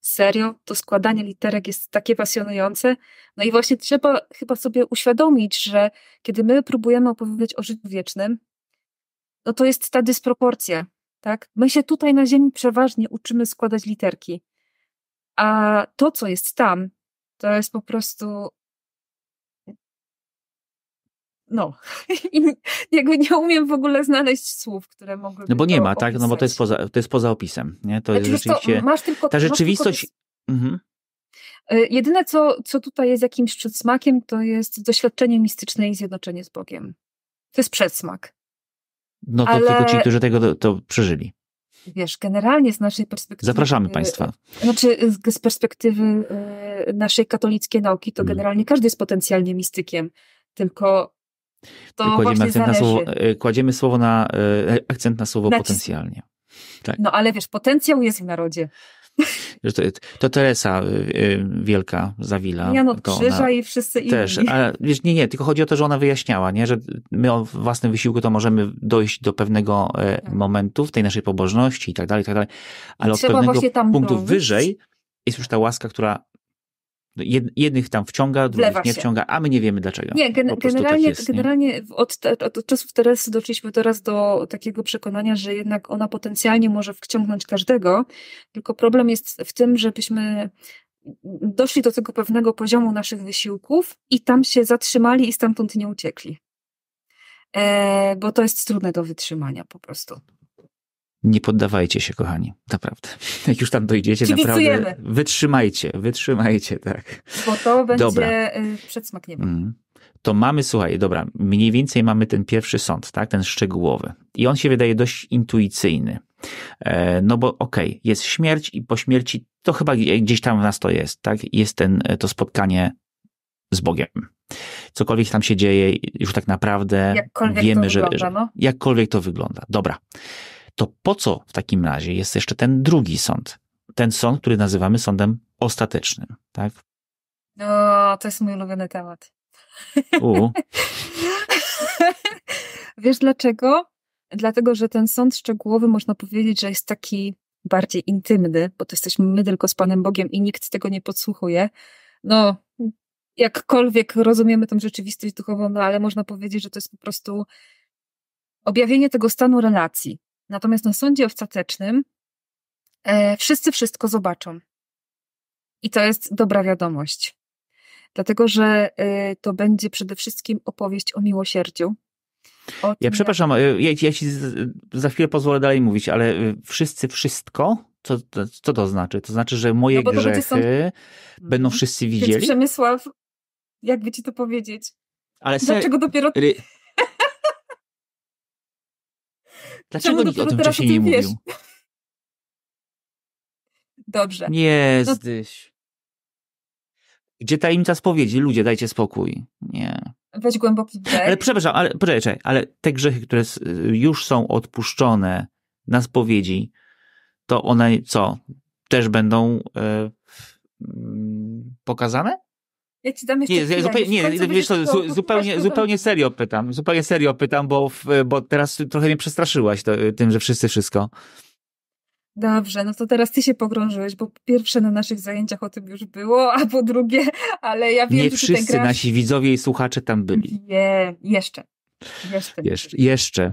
Serio, to składanie literek jest takie pasjonujące. No i właśnie trzeba chyba sobie uświadomić, że kiedy my próbujemy opowiedzieć o życiu wiecznym, no to jest ta dysproporcja. Tak? My się tutaj na Ziemi przeważnie uczymy składać literki. A to, co jest tam, to jest po prostu. No, I jakby nie umiem w ogóle znaleźć słów, które mogłyby. No bo nie ma, tak? No bo to jest poza, to jest poza opisem. Nie? To znaczy, jest rzeczywiście. To, masz tylko, ta rzeczywistość. Tylko... Mhm. E, jedyne, co, co tutaj jest jakimś przedsmakiem, to jest doświadczenie mistyczne i zjednoczenie z Bogiem. To jest przedsmak. No to Ale... tylko ci, którzy tego to przeżyli wiesz, generalnie z naszej perspektywy. Zapraszamy Państwa. Znaczy, z perspektywy e, naszej katolickiej nauki, to hmm. generalnie każdy jest potencjalnie mistykiem, tylko to kładziemy akcent, na słowo, e, kładziemy słowo na, e, akcent na słowo potencjalnie. Tak. No ale wiesz, potencjał jest w narodzie. To, Teresa y, y, Wielka Zawila. Jan od Krzyża i wszyscy inni. Też, ale wiesz, nie, nie, tylko chodzi o to, że ona wyjaśniała, nie, że my o własnym wysiłku to możemy dojść do pewnego e, tak. momentu w tej naszej pobożności i tak dalej, i tak dalej, ale od pewnego punktu wyżej jest już ta łaska, która jednych tam wciąga, drugich nie wciąga, a my nie wiemy dlaczego. Nie, gen generalnie, tak jest, generalnie nie? Od, od, czasów Teresy doszliśmy teraz do takiego przekonania, że jednak ona potencjalnie może wciągnąć każdego, tylko problem jest w tym, żebyśmy doszli do tego pewnego poziomu naszych wysiłków i tam się zatrzymali i stamtąd nie uciekli. E, bo to jest trudne do wytrzymania po prostu. Nie poddawajcie się, kochani, naprawdę. Jak już tam dojdziecie, naprawdę wytrzymajcie, wytrzymajcie, tak. Bo to będzie dobra. Y, przedsmak nieba. Mm. To mamy, słuchaj, dobra, mniej więcej mamy ten pierwszy sąd, tak, ten szczegółowy. I on się wydaje dość intuicyjny. E, no bo okej, okay, jest śmierć i po śmierci to chyba gdzieś tam w nas to jest, tak? Jest ten, to spotkanie z Bogiem. cokolwiek tam się dzieje, już tak naprawdę jakkolwiek wiemy, to że, wygląda, że no. jakkolwiek to wygląda. Dobra. To po co w takim razie jest jeszcze ten drugi sąd? Ten sąd, który nazywamy sądem ostatecznym, tak? No, to jest mój ulubiony temat. U, Wiesz dlaczego? Dlatego, że ten sąd szczegółowy można powiedzieć, że jest taki bardziej intymny, bo to jesteśmy my tylko z Panem Bogiem i nikt tego nie podsłuchuje. No, jakkolwiek rozumiemy tą rzeczywistość duchową, no ale można powiedzieć, że to jest po prostu objawienie tego stanu relacji. Natomiast na sądzie ostatecznym e, wszyscy wszystko zobaczą. I to jest dobra wiadomość. Dlatego, że e, to będzie przede wszystkim opowieść o miłosierdziu. O ja przepraszam, y, ja, ja ci za chwilę pozwolę dalej mówić, ale y, wszyscy wszystko? Co, to- co to znaczy? To znaczy, że moje No grzechy sąd- będą Mhm. wszyscy Więc widzieli? Przemysław, jakby ci to powiedzieć? Ale se, Dlaczego dopiero, ry... Dlaczego nikt o tym wcześniej nie wiesz? mówił? Dobrze. Nie, No- zdyś. Gdzie tajemnica spowiedzi? Ludzie, dajcie spokój. Nie. Weź głęboki wdech. Ale przepraszam, ale poczekaj, czekaj, ale te grzechy, które s- już są odpuszczone na spowiedzi, to one co? Też będą e, mm, pokazane? Ja ci dam jeszcze Nie, chwilę, zupełnie, nie, wiesz zu, to- zupełnie, to- zupełnie serio pytam, zupełnie serio pytam, bo, bo teraz trochę mnie przestraszyłaś to, tym, że wszyscy wszystko. Dobrze, no to teraz ty się pogrążyłeś, bo pierwsze na naszych zajęciach o tym już było, a po drugie, ale ja wiem, Nie że wszyscy grasz... nasi widzowie i słuchacze tam byli. Nie, jeszcze. Jeszcze. Jeszcze, jeszcze.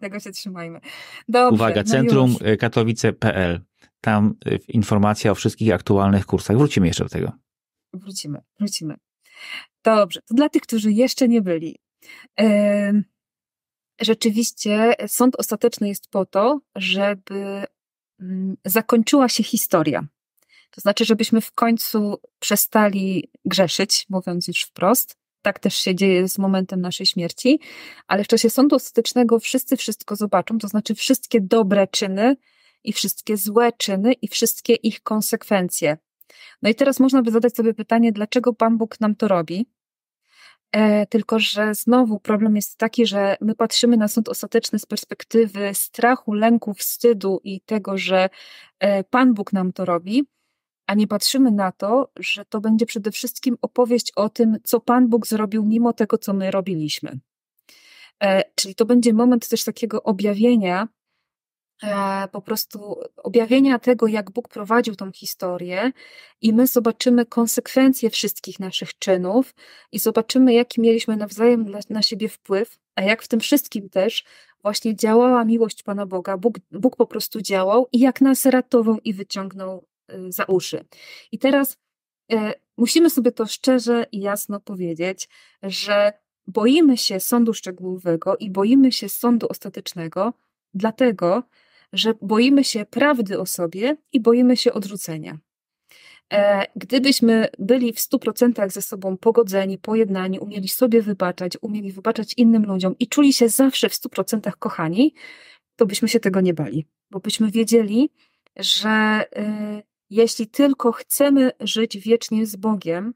Tego się trzymajmy. Dobrze, Uwaga, no centrum y, katowice.pl. Tam y, informacja o wszystkich aktualnych kursach. Wrócimy jeszcze do tego. Wrócimy, wrócimy. Dobrze, to dla tych, którzy jeszcze nie byli. Rzeczywiście sąd ostateczny jest po to, żeby mm, zakończyła się historia. To znaczy, żebyśmy w końcu przestali grzeszyć, mówiąc już wprost. Tak też się dzieje z momentem naszej śmierci, ale w czasie sądu ostatecznego wszyscy wszystko zobaczą, to znaczy wszystkie dobre czyny i wszystkie złe czyny i wszystkie ich konsekwencje. No i teraz można by zadać sobie pytanie, dlaczego Pan Bóg nam to robi? E, tylko, że znowu problem jest taki, że my patrzymy na sąd ostateczny z perspektywy strachu, lęku, wstydu i tego, że e, Pan Bóg nam to robi, a nie patrzymy na to, że to będzie przede wszystkim opowieść o tym, co Pan Bóg zrobił mimo tego, co my robiliśmy. E, czyli to będzie moment też takiego objawienia, po prostu objawienia tego, jak Bóg prowadził tą historię, i my zobaczymy konsekwencje wszystkich naszych czynów i zobaczymy, jaki mieliśmy nawzajem dla, na siebie wpływ, a jak w tym wszystkim też właśnie działała miłość Pana Boga. Bóg, Bóg po prostu działał i jak nas ratował i wyciągnął y, za uszy. I teraz e, musimy sobie to szczerze i jasno powiedzieć, że boimy się sądu szczegółowego i boimy się sądu ostatecznego, dlatego, że boimy się prawdy o sobie i boimy się odrzucenia. E, Gdybyśmy byli w 100% ze sobą pogodzeni, pojednani, umieli sobie wybaczać, umieli wybaczać innym ludziom i czuli się zawsze w 100% kochani, to byśmy się tego nie bali, bo byśmy wiedzieli, że y, jeśli tylko chcemy żyć wiecznie z Bogiem,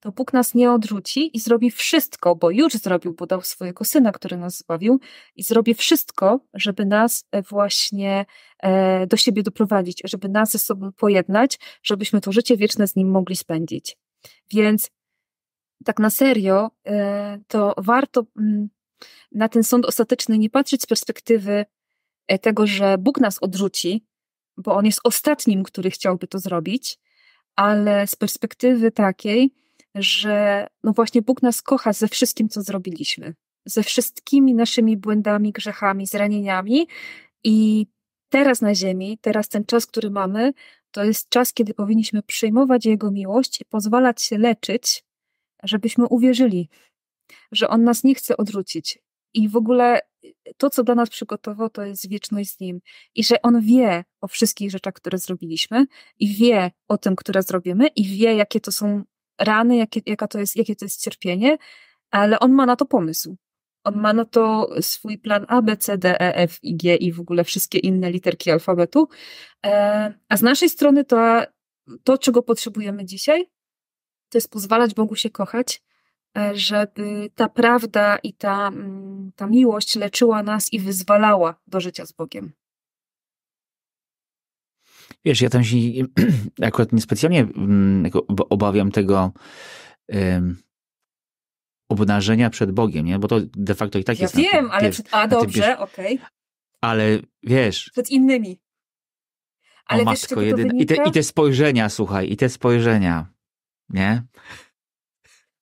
to Bóg nas nie odrzuci i zrobi wszystko, bo już zrobił, bo dał swojego syna, który nas zbawił, i zrobi wszystko, żeby nas e, właśnie e, do siebie doprowadzić, żeby nas ze sobą pojednać, żebyśmy to życie wieczne z nim mogli spędzić. Więc tak na serio, e, to warto mm, na ten sąd ostateczny nie patrzeć z perspektywy tego, że Bóg nas odrzuci, bo on jest ostatnim, który chciałby to zrobić, ale z perspektywy takiej, że no właśnie Bóg nas kocha ze wszystkim, co zrobiliśmy, ze wszystkimi naszymi błędami, grzechami, zranieniami i teraz na ziemi, teraz ten czas, który mamy, to jest czas, kiedy powinniśmy przyjmować Jego miłość i pozwalać się leczyć, żebyśmy uwierzyli, że On nas nie chce odrzucić. I w ogóle to, co dla nas przygotował, to jest wieczność z Nim. I że On wie o wszystkich rzeczach, które zrobiliśmy, i wie o tym, które zrobimy, i wie, jakie to są rany, jakie, jaka to jest, jakie to jest cierpienie, ale On ma na to pomysł. On ma na to swój plan A, B, C, D, E, F, I, G i w ogóle wszystkie inne literki alfabetu. E, a z naszej strony to, to, czego potrzebujemy dzisiaj, to jest pozwalać Bogu się kochać, e, żeby ta prawda i ta, mm, ta miłość leczyła nas i wyzwalała do życia z Bogiem. Wiesz, ja tam się akurat niespecjalnie mm, obawiam tego um, obnażenia przed Bogiem, nie? Bo to de facto i tak ja jest. Ja wiem, ale przed, a dobrze, okej. Okay. Ale wiesz. Przed innymi. Ale o matko, jedyne, i, te, I te spojrzenia, słuchaj, i te spojrzenia, nie?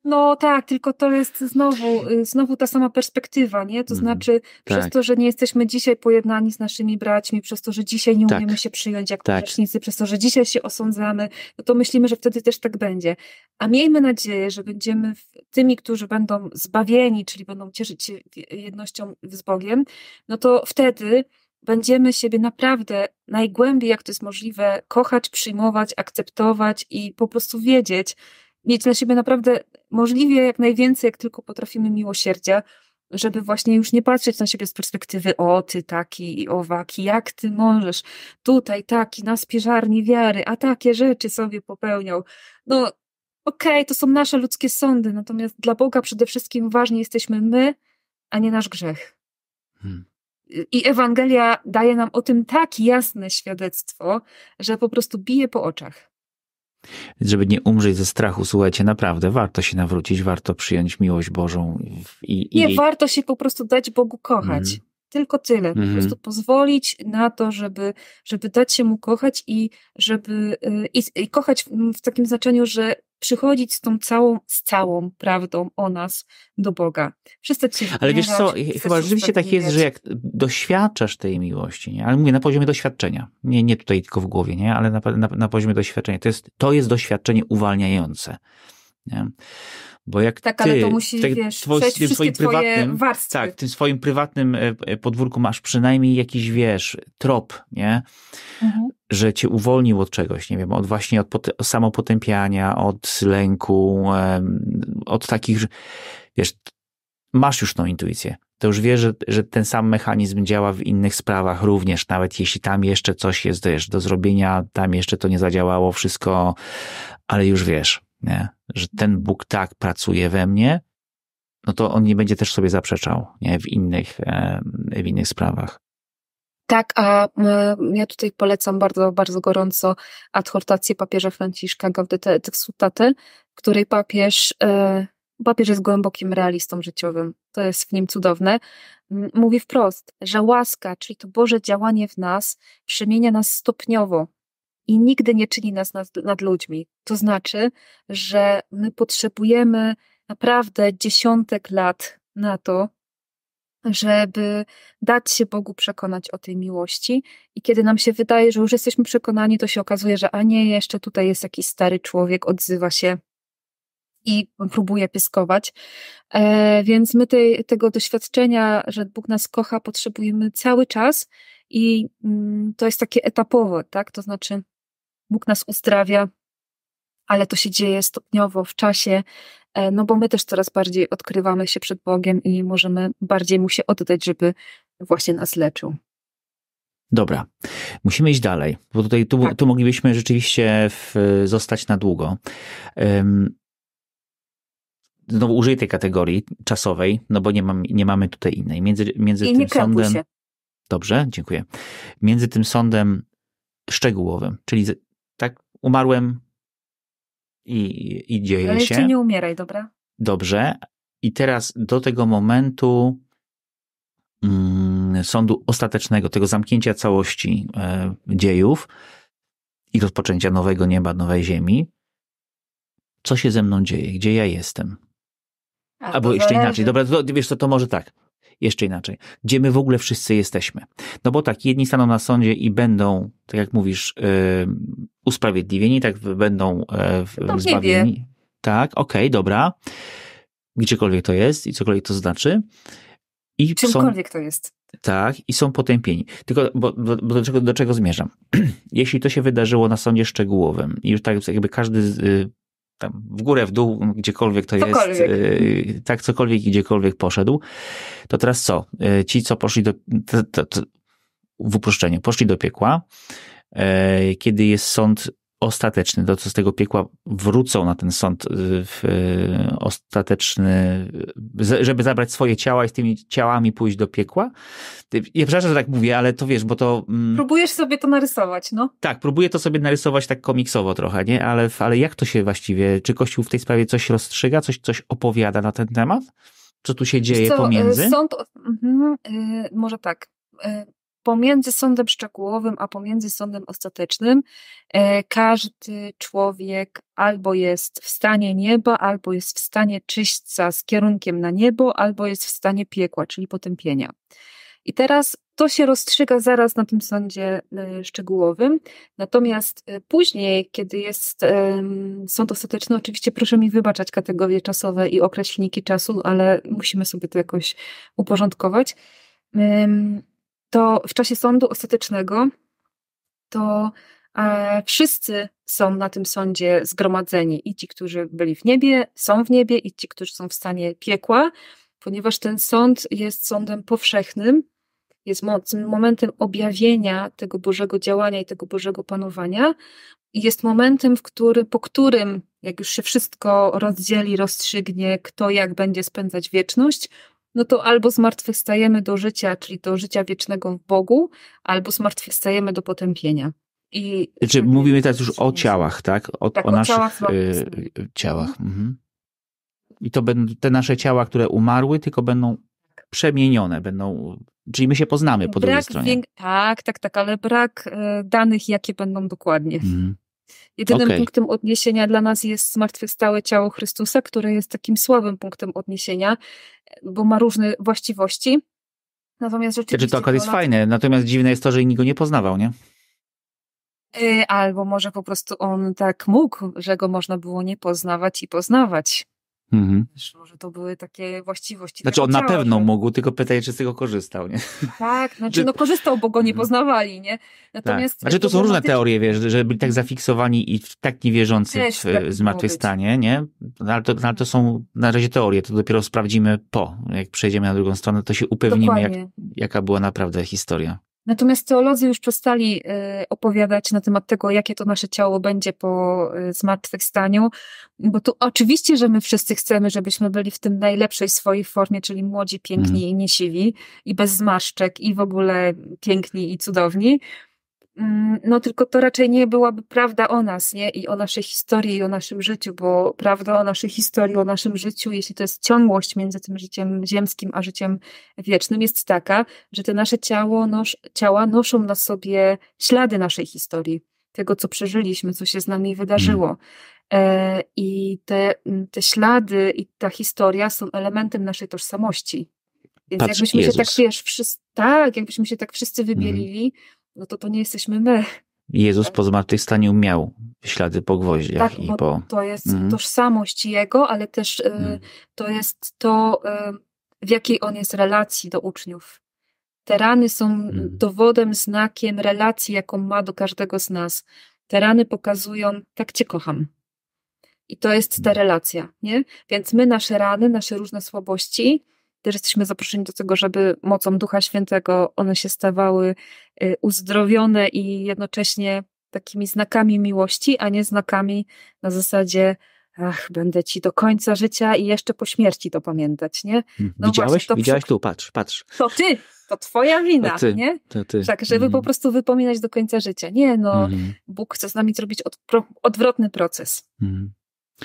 No tak, tylko to jest znowu, y, znowu ta sama perspektywa, nie? To mm, znaczy, tak. przez to, że nie jesteśmy dzisiaj pojednani z naszymi braćmi, przez to, że dzisiaj nie tak. umiemy się przyjąć jak tak. przez to, że dzisiaj się osądzamy, no to myślimy, że wtedy też tak będzie. A miejmy nadzieję, że będziemy tymi, którzy będą zbawieni, czyli będą cieszyć się jednością z Bogiem, no to wtedy będziemy siebie naprawdę najgłębiej, jak to jest możliwe, kochać, przyjmować, akceptować i po prostu wiedzieć, mieć dla siebie naprawdę możliwie jak najwięcej, jak tylko potrafimy miłosierdzia, żeby właśnie już nie patrzeć na siebie z perspektywy o ty taki i owaki, jak ty możesz, tutaj taki na spieżarni wiary, a takie rzeczy sobie popełniał. No okej, okay, to są nasze ludzkie sądy, natomiast dla Boga przede wszystkim ważni jesteśmy my, a nie nasz grzech. Hmm. I Ewangelia daje nam o tym tak jasne świadectwo, że po prostu bije po oczach. Żeby nie umrzeć ze strachu, słuchajcie, naprawdę warto się nawrócić, warto przyjąć miłość Bożą. I, i nie, warto się po prostu dać Bogu kochać. Mm. Tylko tyle. Po mm. prostu pozwolić na to, żeby, żeby dać się mu kochać i żeby y, i, i kochać w takim znaczeniu, że przychodzić z tą całą, z całą prawdą o nas do Boga. Przestać się Ale wiesz co, chyba rzeczywiście tak jest, że jak doświadczasz tej miłości, nie? ale mówię na poziomie doświadczenia, nie, nie tutaj tylko w głowie, nie? ale na, na, na poziomie doświadczenia, to jest, to jest doświadczenie uwalniające. Nie? Bo jak tak, ty, ale to musi, tak, wiesz, twoj, tym swoim prywatnym, warstwy. Tak, w tym swoim prywatnym podwórku masz przynajmniej jakiś, wiesz, trop, nie? Mhm. Że cię uwolnił od czegoś, nie wiem, od właśnie od samopotępiania, od lęku, od takich, wiesz, masz już tą intuicję. To już wiesz, że, że ten sam mechanizm działa w innych sprawach również, nawet jeśli tam jeszcze coś jest, wiesz, do zrobienia, tam jeszcze to nie zadziałało wszystko, ale już wiesz, nie? że ten Bóg tak pracuje we mnie, no to on nie będzie też sobie zaprzeczał nie? W, innych, w innych sprawach. Tak, a ja tutaj polecam bardzo, bardzo gorąco adhortację papieża Franciszka Gaudete et Exsultate, w której papież, e, papież jest głębokim realistą życiowym. To jest w nim cudowne. Mówi wprost, że łaska, czyli to Boże działanie w nas, przemienia nas stopniowo i nigdy nie czyni nas nad, nad ludźmi. To znaczy, że my potrzebujemy naprawdę dziesiątek lat na to, żeby dać się Bogu przekonać o tej miłości. I kiedy nam się wydaje, że już jesteśmy przekonani, to się okazuje, że a nie, jeszcze tutaj jest jakiś stary człowiek, odzywa się i próbuje pyskować. E, więc my tej, tego doświadczenia, że Bóg nas kocha, potrzebujemy cały czas i mm, to jest takie etapowe, tak? To znaczy, Bóg nas uzdrawia, ale to się dzieje stopniowo w czasie, e, no bo my też coraz bardziej odkrywamy się przed Bogiem i możemy bardziej mu się oddać, żeby właśnie nas leczył. Dobra, musimy iść dalej, bo tutaj tu, tak. tu moglibyśmy rzeczywiście w, zostać na długo. Um, znowu użyję tej kategorii czasowej, no bo nie, mam, nie mamy tutaj innej. Między, między I tym sądem. Się. Dobrze, dziękuję. Między tym sądem szczegółowym, czyli umarłem i, i dzieje Ale się. jeszcze nie umieraj, dobra? Dobrze. I teraz do tego momentu mm, sądu ostatecznego, tego zamknięcia całości e, dziejów i rozpoczęcia nowego nieba, nowej ziemi, co się ze mną dzieje? Gdzie ja jestem? Albo jeszcze zależy. inaczej. Dobra, to, wiesz co, to może tak jeszcze inaczej. Gdzie my w ogóle wszyscy jesteśmy? No bo tak, jedni staną na sądzie i będą, tak jak mówisz, yy, usprawiedliwieni, tak będą yy, zbawieni. Tak, okej, okay, dobra. Gdziekolwiek to jest i cokolwiek to znaczy. I Czymkolwiek są, to jest. Tak, i są potępieni. Tylko, bo, bo, bo do, czego, do czego zmierzam? Jeśli to się wydarzyło na sądzie szczegółowym i już tak jakby każdy y, tam w górę, w dół, gdziekolwiek to cokolwiek. jest, yy, tak cokolwiek i gdziekolwiek poszedł, to teraz co? Yy, ci, co poszli do, to, to, to, w uproszczeniu, poszli do piekła, yy, kiedy jest sąd ostateczny, to co z tego piekła wrócą na ten sąd y, w, y, ostateczny, żeby zabrać swoje ciała i z tymi ciałami pójść do piekła. Ja przepraszam, że tak mówię, ale to wiesz, bo to... Mm, Próbujesz sobie to narysować, no? Tak, próbuję to sobie narysować tak komiksowo trochę, nie? Ale, ale jak to się właściwie, czy Kościół w tej sprawie coś rozstrzyga, coś, coś opowiada na ten temat? Co tu się dzieje co, pomiędzy? Sąd, mhm, może tak pomiędzy sądem szczegółowym a pomiędzy sądem ostatecznym e, każdy człowiek albo jest w stanie nieba, albo jest w stanie czyśćca z kierunkiem na niebo, albo jest w stanie piekła, czyli potępienia. I teraz to się rozstrzyga zaraz na tym sądzie e, szczegółowym. Natomiast e, później, kiedy jest sąd ostateczny, oczywiście proszę mi wybaczać kategorie czasowe i określniki czasu, ale musimy sobie to jakoś uporządkować to w czasie sądu ostatecznego to e, wszyscy są na tym sądzie zgromadzeni. I ci, którzy byli w niebie, są w niebie i ci, którzy są w stanie piekła, ponieważ ten sąd jest sądem powszechnym, jest momentem objawienia tego Bożego działania i tego Bożego panowania. I jest momentem, w który, po którym, jak już się wszystko rozdzieli, rozstrzygnie, kto jak będzie spędzać wieczność, no to albo zmartwychwstajemy do życia, czyli do życia wiecznego w Bogu, albo zmartwychwstajemy do potępienia. I znaczy, mówimy teraz już o ciałach, tak? O, tak, o, o naszych ciałach. Y, ciałach. Mhm. I to będą te nasze ciała, które umarły, tylko będą przemienione, będą, czyli my się poznamy po brak drugiej stronie. tak, tak, tak, ale brak y, danych, jakie będą dokładnie. Mhm. Jedynym okay. punktem odniesienia dla nas jest zmartwychwstałe ciało Chrystusa, które jest takim słabym punktem odniesienia, bo ma różne właściwości. Natomiast rzeczywiście... Znaczy to akurat jest fajne, natomiast dziwne jest to, że nikt go nie poznawał, nie? Y, albo może po prostu on tak mógł, że go można było nie poznawać i poznawać. Mhm. Wiesz, może to były takie właściwości. Znaczy on na pewno że... mógł, tylko pytaj, czy z tego korzystał, nie? Tak, znaczy no korzystał, bo go nie mhm. poznawali, nie? Natomiast... Tak. Znaczy to są różne teorie, wiesz, że byli tak zafiksowani i tak niewierzący w tak zmartwychwstanie, nie? No, ale to, no, ale to są na razie teorie, to dopiero sprawdzimy po. Jak przejdziemy na drugą stronę, to się upewnimy, jak, jaka była naprawdę historia. Natomiast teolodzy już przestali y, opowiadać na temat tego, jakie to nasze ciało będzie po y, zmartwychwstaniu, bo tu oczywiście, że my wszyscy chcemy, żebyśmy byli w tym najlepszej swojej formie, czyli młodzi, piękni mm. i niesiwi i bez zmarszczek i w ogóle piękni i cudowni, no tylko to raczej nie byłaby prawda o nas, nie? I o naszej historii, i o naszym życiu, bo prawda o naszej historii, o naszym życiu, jeśli to jest ciągłość między tym życiem ziemskim a życiem wiecznym, jest taka, że te nasze ciało, nos, ciała noszą na sobie ślady naszej historii, tego, co przeżyliśmy, co się z nami wydarzyło. E, I te, te ślady i ta historia są elementem naszej tożsamości. Więc Patrz, jakbyśmy Jezus. się tak, wiesz, wszyscy, tak, jakbyśmy się tak wszyscy wybielili, mm no to to nie jesteśmy my. Jezus po zmartwychwstaniu miał ślady po gwoździach. Tak, i po... to jest mhm. tożsamość Jego, ale też y, to jest to, y, w jakiej On jest relacji do uczniów. Te rany są mhm. dowodem, znakiem relacji, jaką ma do każdego z nas. Te rany pokazują, tak Cię kocham. I to jest ta relacja, nie? Więc my nasze rany, nasze różne słabości, też jesteśmy zaproszeni do tego, żeby mocą Ducha Świętego one się stawały y, uzdrowione i jednocześnie takimi znakami miłości, a nie znakami na zasadzie ach, będę ci do końca życia i jeszcze po śmierci to pamiętać, nie? No Widziałeś? Właśnie, Widziałeś tu, patrz, patrz. To ty, to twoja wina, to ty, nie? To ty. Tak, żeby mm. po prostu wypominać do końca życia. Nie, no, mm. Bóg chce z nami zrobić od, odwrotny proces. Mm.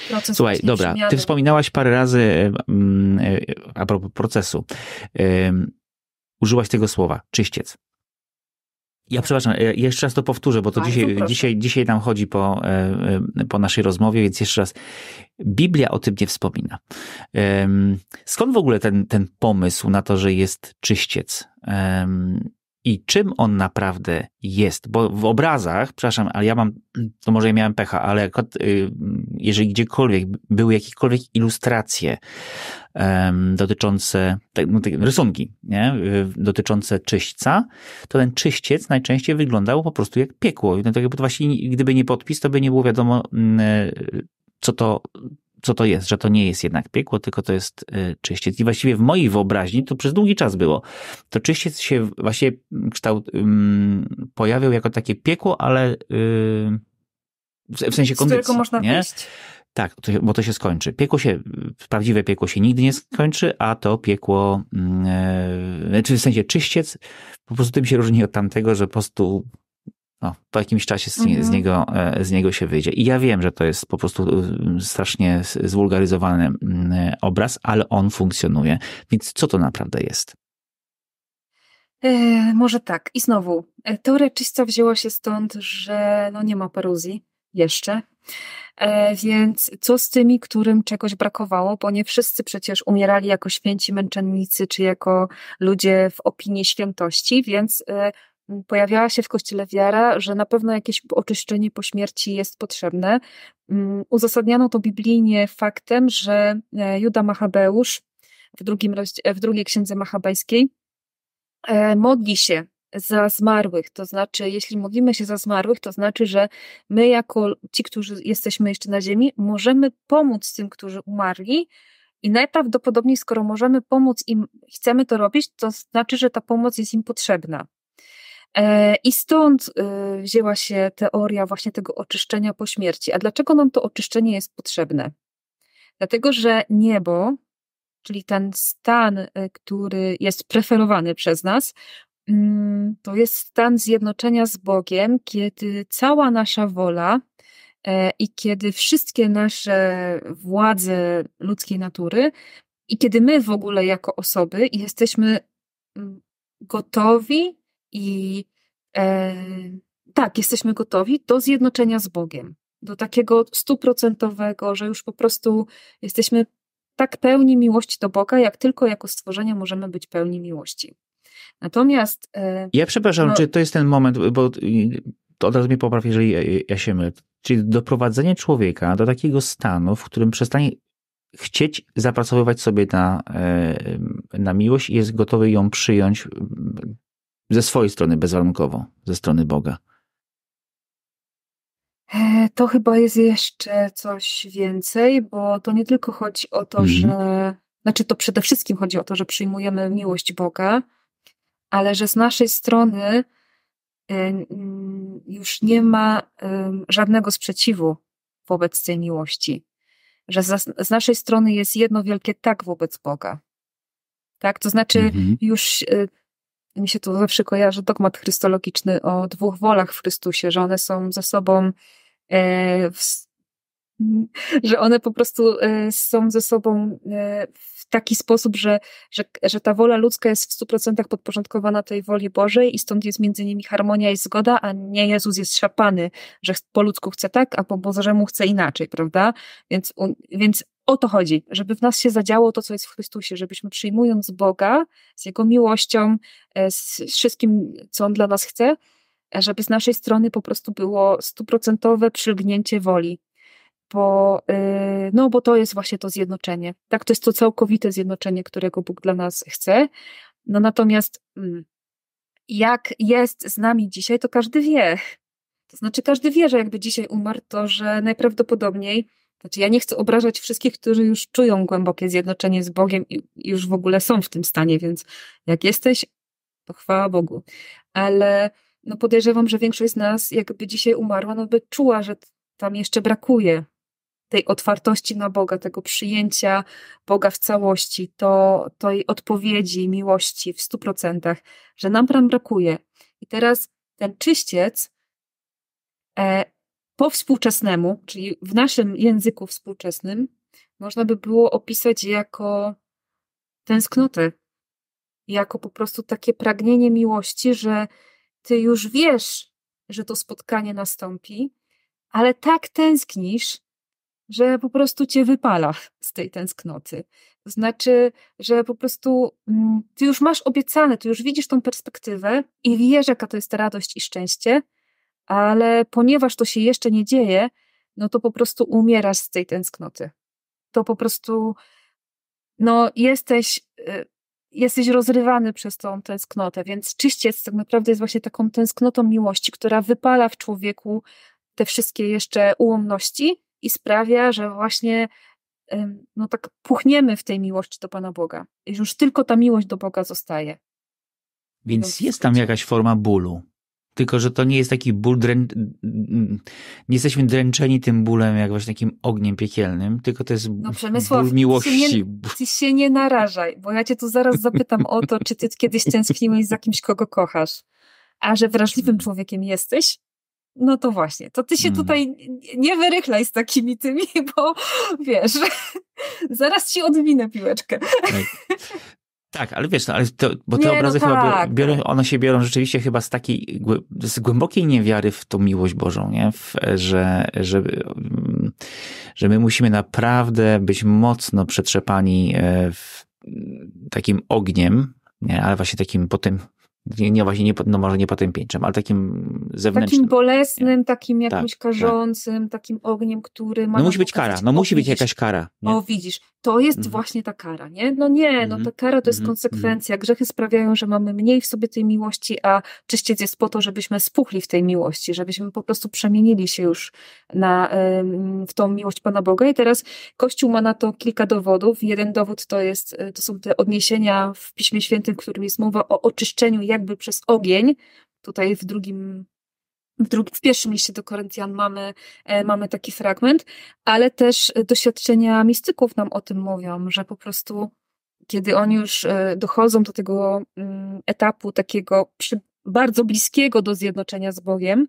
Proces Słuchaj, dobra, przemiany. ty wspominałaś parę razy um, a propos procesu. Um, użyłaś tego słowa, czyściec. Ja przepraszam, jeszcze raz to powtórzę, bo to dzisiaj, dzisiaj, dzisiaj nam chodzi po, po naszej rozmowie, więc jeszcze raz. Biblia o tym nie wspomina. Skąd w ogóle ten, ten pomysł na to, że jest czyściec? I czym on naprawdę jest. Bo w obrazach, przepraszam, ale ja mam, to może ja miałem pecha, ale y, jeżeli gdziekolwiek były jakiekolwiek ilustracje um, dotyczące, no, rysunki, nie? dotyczące czyśćca, to ten czyściec najczęściej wyglądał po prostu jak piekło. No to jakby to właśnie, gdyby nie podpis, to by nie było wiadomo, co to, co to jest, że to nie jest jednak piekło, tylko to jest y, czyściec. I właściwie w mojej wyobraźni to przez długi czas było. To czyściec się właśnie kształt, um, pojawiał jako takie piekło, ale yy, w sensie kondycji. Z którego można nie? wyjść. Tak, to, bo to się skończy. Piekło się, prawdziwe piekło się nigdy nie skończy, a to piekło, yy, czy w sensie czyściec, po prostu tym się różni od tamtego, że po prostu no, po jakimś czasie z, mhm. z, niego, e, z niego się wyjdzie. I ja wiem, że to jest po prostu e, strasznie zwulgaryzowany obraz, ale on funkcjonuje. Więc co to naprawdę jest? E, może tak. I znowu, teoria czyśca wzięła się stąd, że no nie ma peruzji jeszcze. E, więc co z tymi, którym czegoś brakowało, bo nie wszyscy przecież umierali jako święci męczennicy, czy jako ludzie w opinii świętości, więc e, pojawiała się w kościele wiara, że na pewno jakieś oczyszczenie po śmierci jest potrzebne. Mm, uzasadniano to biblijnie faktem, że e, Juda Machabeusz w, drugim, w drugiej księdze machabejskiej modli się za zmarłych. To znaczy, jeśli modlimy się za zmarłych, to znaczy, że my, jako ci, którzy jesteśmy jeszcze na ziemi, możemy pomóc tym, którzy umarli. I najprawdopodobniej, skoro możemy pomóc im, chcemy to robić, to znaczy, że ta pomoc jest im potrzebna. E, I stąd e, wzięła się teoria właśnie tego oczyszczenia po śmierci. A dlaczego nam to oczyszczenie jest potrzebne? Dlatego, że niebo, czyli ten stan, e, który jest preferowany przez nas, Mm, to jest stan zjednoczenia z Bogiem, kiedy cała nasza wola e, i kiedy wszystkie nasze władze ludzkiej natury i kiedy my w ogóle jako osoby jesteśmy mm, gotowi i e, tak, jesteśmy gotowi do zjednoczenia z Bogiem, do takiego stuprocentowego, że już po prostu jesteśmy tak pełni miłości do Boga, jak tylko jako stworzenia możemy być pełni miłości. Natomiast. E, ja przepraszam, no, czy to jest ten moment, bo to od razu mnie poprawi, jeżeli ja, ja się mylę. Czyli doprowadzenie człowieka do takiego stanu, w którym przestanie chcieć zapracowywać sobie na, e, na miłość i jest gotowy ją przyjąć ze swojej strony bezwarunkowo, ze strony Boga. E, to chyba jest jeszcze coś więcej, bo to nie tylko chodzi o to, mhm. że. Znaczy, to przede wszystkim chodzi o to, że przyjmujemy miłość Boga, ale że z naszej strony y, już nie ma żadnego sprzeciwu wobec tej miłości. Że z naszej strony jest jedno wielkie tak wobec Boga. Tak? To znaczy, mhm. już y, mi się tu zawsze kojarzy dogmat chrystologiczny o dwóch wolach w Chrystusie, że one są ze sobą e, że one po prostu e, są ze sobą e, w taki sposób, że, że, że ta wola ludzka jest w stu procentach podporządkowana tej woli Bożej i stąd jest między nimi harmonia i zgoda, a nie Jezus jest szapany, że po ludzku chce tak, a po Bożemu chce inaczej, prawda? Więc, więc o to chodzi, żeby w nas się zadziało to, co jest w Chrystusie, żebyśmy przyjmując Boga z Jego miłością, e, z wszystkim, co On dla nas chce, żeby z naszej strony po prostu było stuprocentowe przylgnięcie woli bo, y, no, bo to jest właśnie to zjednoczenie. Tak, to jest to całkowite zjednoczenie, którego Bóg dla nas chce. No natomiast mm, jak jest z nami dzisiaj, to każdy wie. To znaczy, każdy wie, że jakby dzisiaj umarł, to że najprawdopodobniej, znaczy ja nie chcę obrażać wszystkich, którzy już czują głębokie zjednoczenie z Bogiem i już w ogóle są w tym stanie, więc jak jesteś, to chwała Bogu. Ale no podejrzewam, że większość z nas, jakby dzisiaj umarła, no by czuła, że tam jeszcze brakuje tej otwartości na Boga, tego przyjęcia Boga w całości, to, tej odpowiedzi, miłości w stu procentach, że nam tam brakuje. I teraz ten czyściec e, po współczesnemu, czyli w naszym języku współczesnym, można by było opisać jako tęsknotę, jako po prostu takie pragnienie miłości, że ty już wiesz, że to spotkanie nastąpi, ale tak tęsknisz, że po prostu cię wypala z tej tęsknoty. To znaczy, że po prostu mm, ty już masz obiecane, ty już widzisz tą perspektywę i wiesz, jaka to jest radość i szczęście, ale ponieważ to się jeszcze nie dzieje, no to po prostu umierasz z tej tęsknoty. To po prostu, no jesteś, y, jesteś rozrywany przez tą tęsknotę, więc czyściec tak naprawdę jest właśnie taką tęsknotą miłości, która wypala w człowieku te wszystkie jeszcze ułomności i sprawia, że właśnie no tak puchniemy w tej miłości do Pana Boga. I już tylko ta miłość do Boga zostaje. Więc jest tam jakaś forma bólu. Tylko że to nie jest taki ból, drę... nie jesteśmy dręczeni tym bólem jak właśnie takim ogniem piekielnym, tylko to jest no, ból miłości. Ty się, nie, ty się nie narażaj, bo ja cię tu zaraz zapytam o to, czy ty kiedyś tęskniłeś za kimś, kogo kochasz. A że wrażliwym człowiekiem jesteś, no to właśnie, to ty się hmm. tutaj nie wyrychlaj z takimi tymi, bo wiesz, zaraz ci odwinę piłeczkę. Tak, ale wiesz, no, ale to, bo te nie, no obrazy no chyba tak. biorą, one się biorą rzeczywiście chyba z takiej z głębokiej niewiary w tą miłość Bożą, nie? W, że, że, że my musimy naprawdę być mocno przetrzepani e, w takim ogniem, nie? ale właśnie takim potem nie, nie właśnie nie, no może nie potępieńczym, ale takim zewnętrznym. Takim bolesnym, nie? takim tak, jakimś tak, karzącym, tak. takim ogniem, który ma. No musi być kara, no musi być jakaś kara. Nie? O, widzisz, to jest mhm. właśnie ta kara, nie? No nie, no mhm. ta kara to jest mhm. konsekwencja. Grzechy sprawiają, że mamy mniej w sobie tej miłości, a czyściec jest po to, żebyśmy spuchli w tej miłości, żebyśmy po prostu przemienili się już na, w tą miłość Pana Boga. I teraz Kościół ma na to kilka dowodów. Jeden dowód to jest, e, to są te odniesienia w Piśmie Świętym, w którym jest mowa o oczyszczeniu jakby przez ogień. Tutaj w drugim w, drugim, w pierwszym liście do Koryntian mamy, e, mamy taki fragment, ale też doświadczenia mistyków nam o tym mówią, że po prostu kiedy oni już e, dochodzą do tego mm, etapu takiego przy, bardzo bliskiego do zjednoczenia z Bogiem,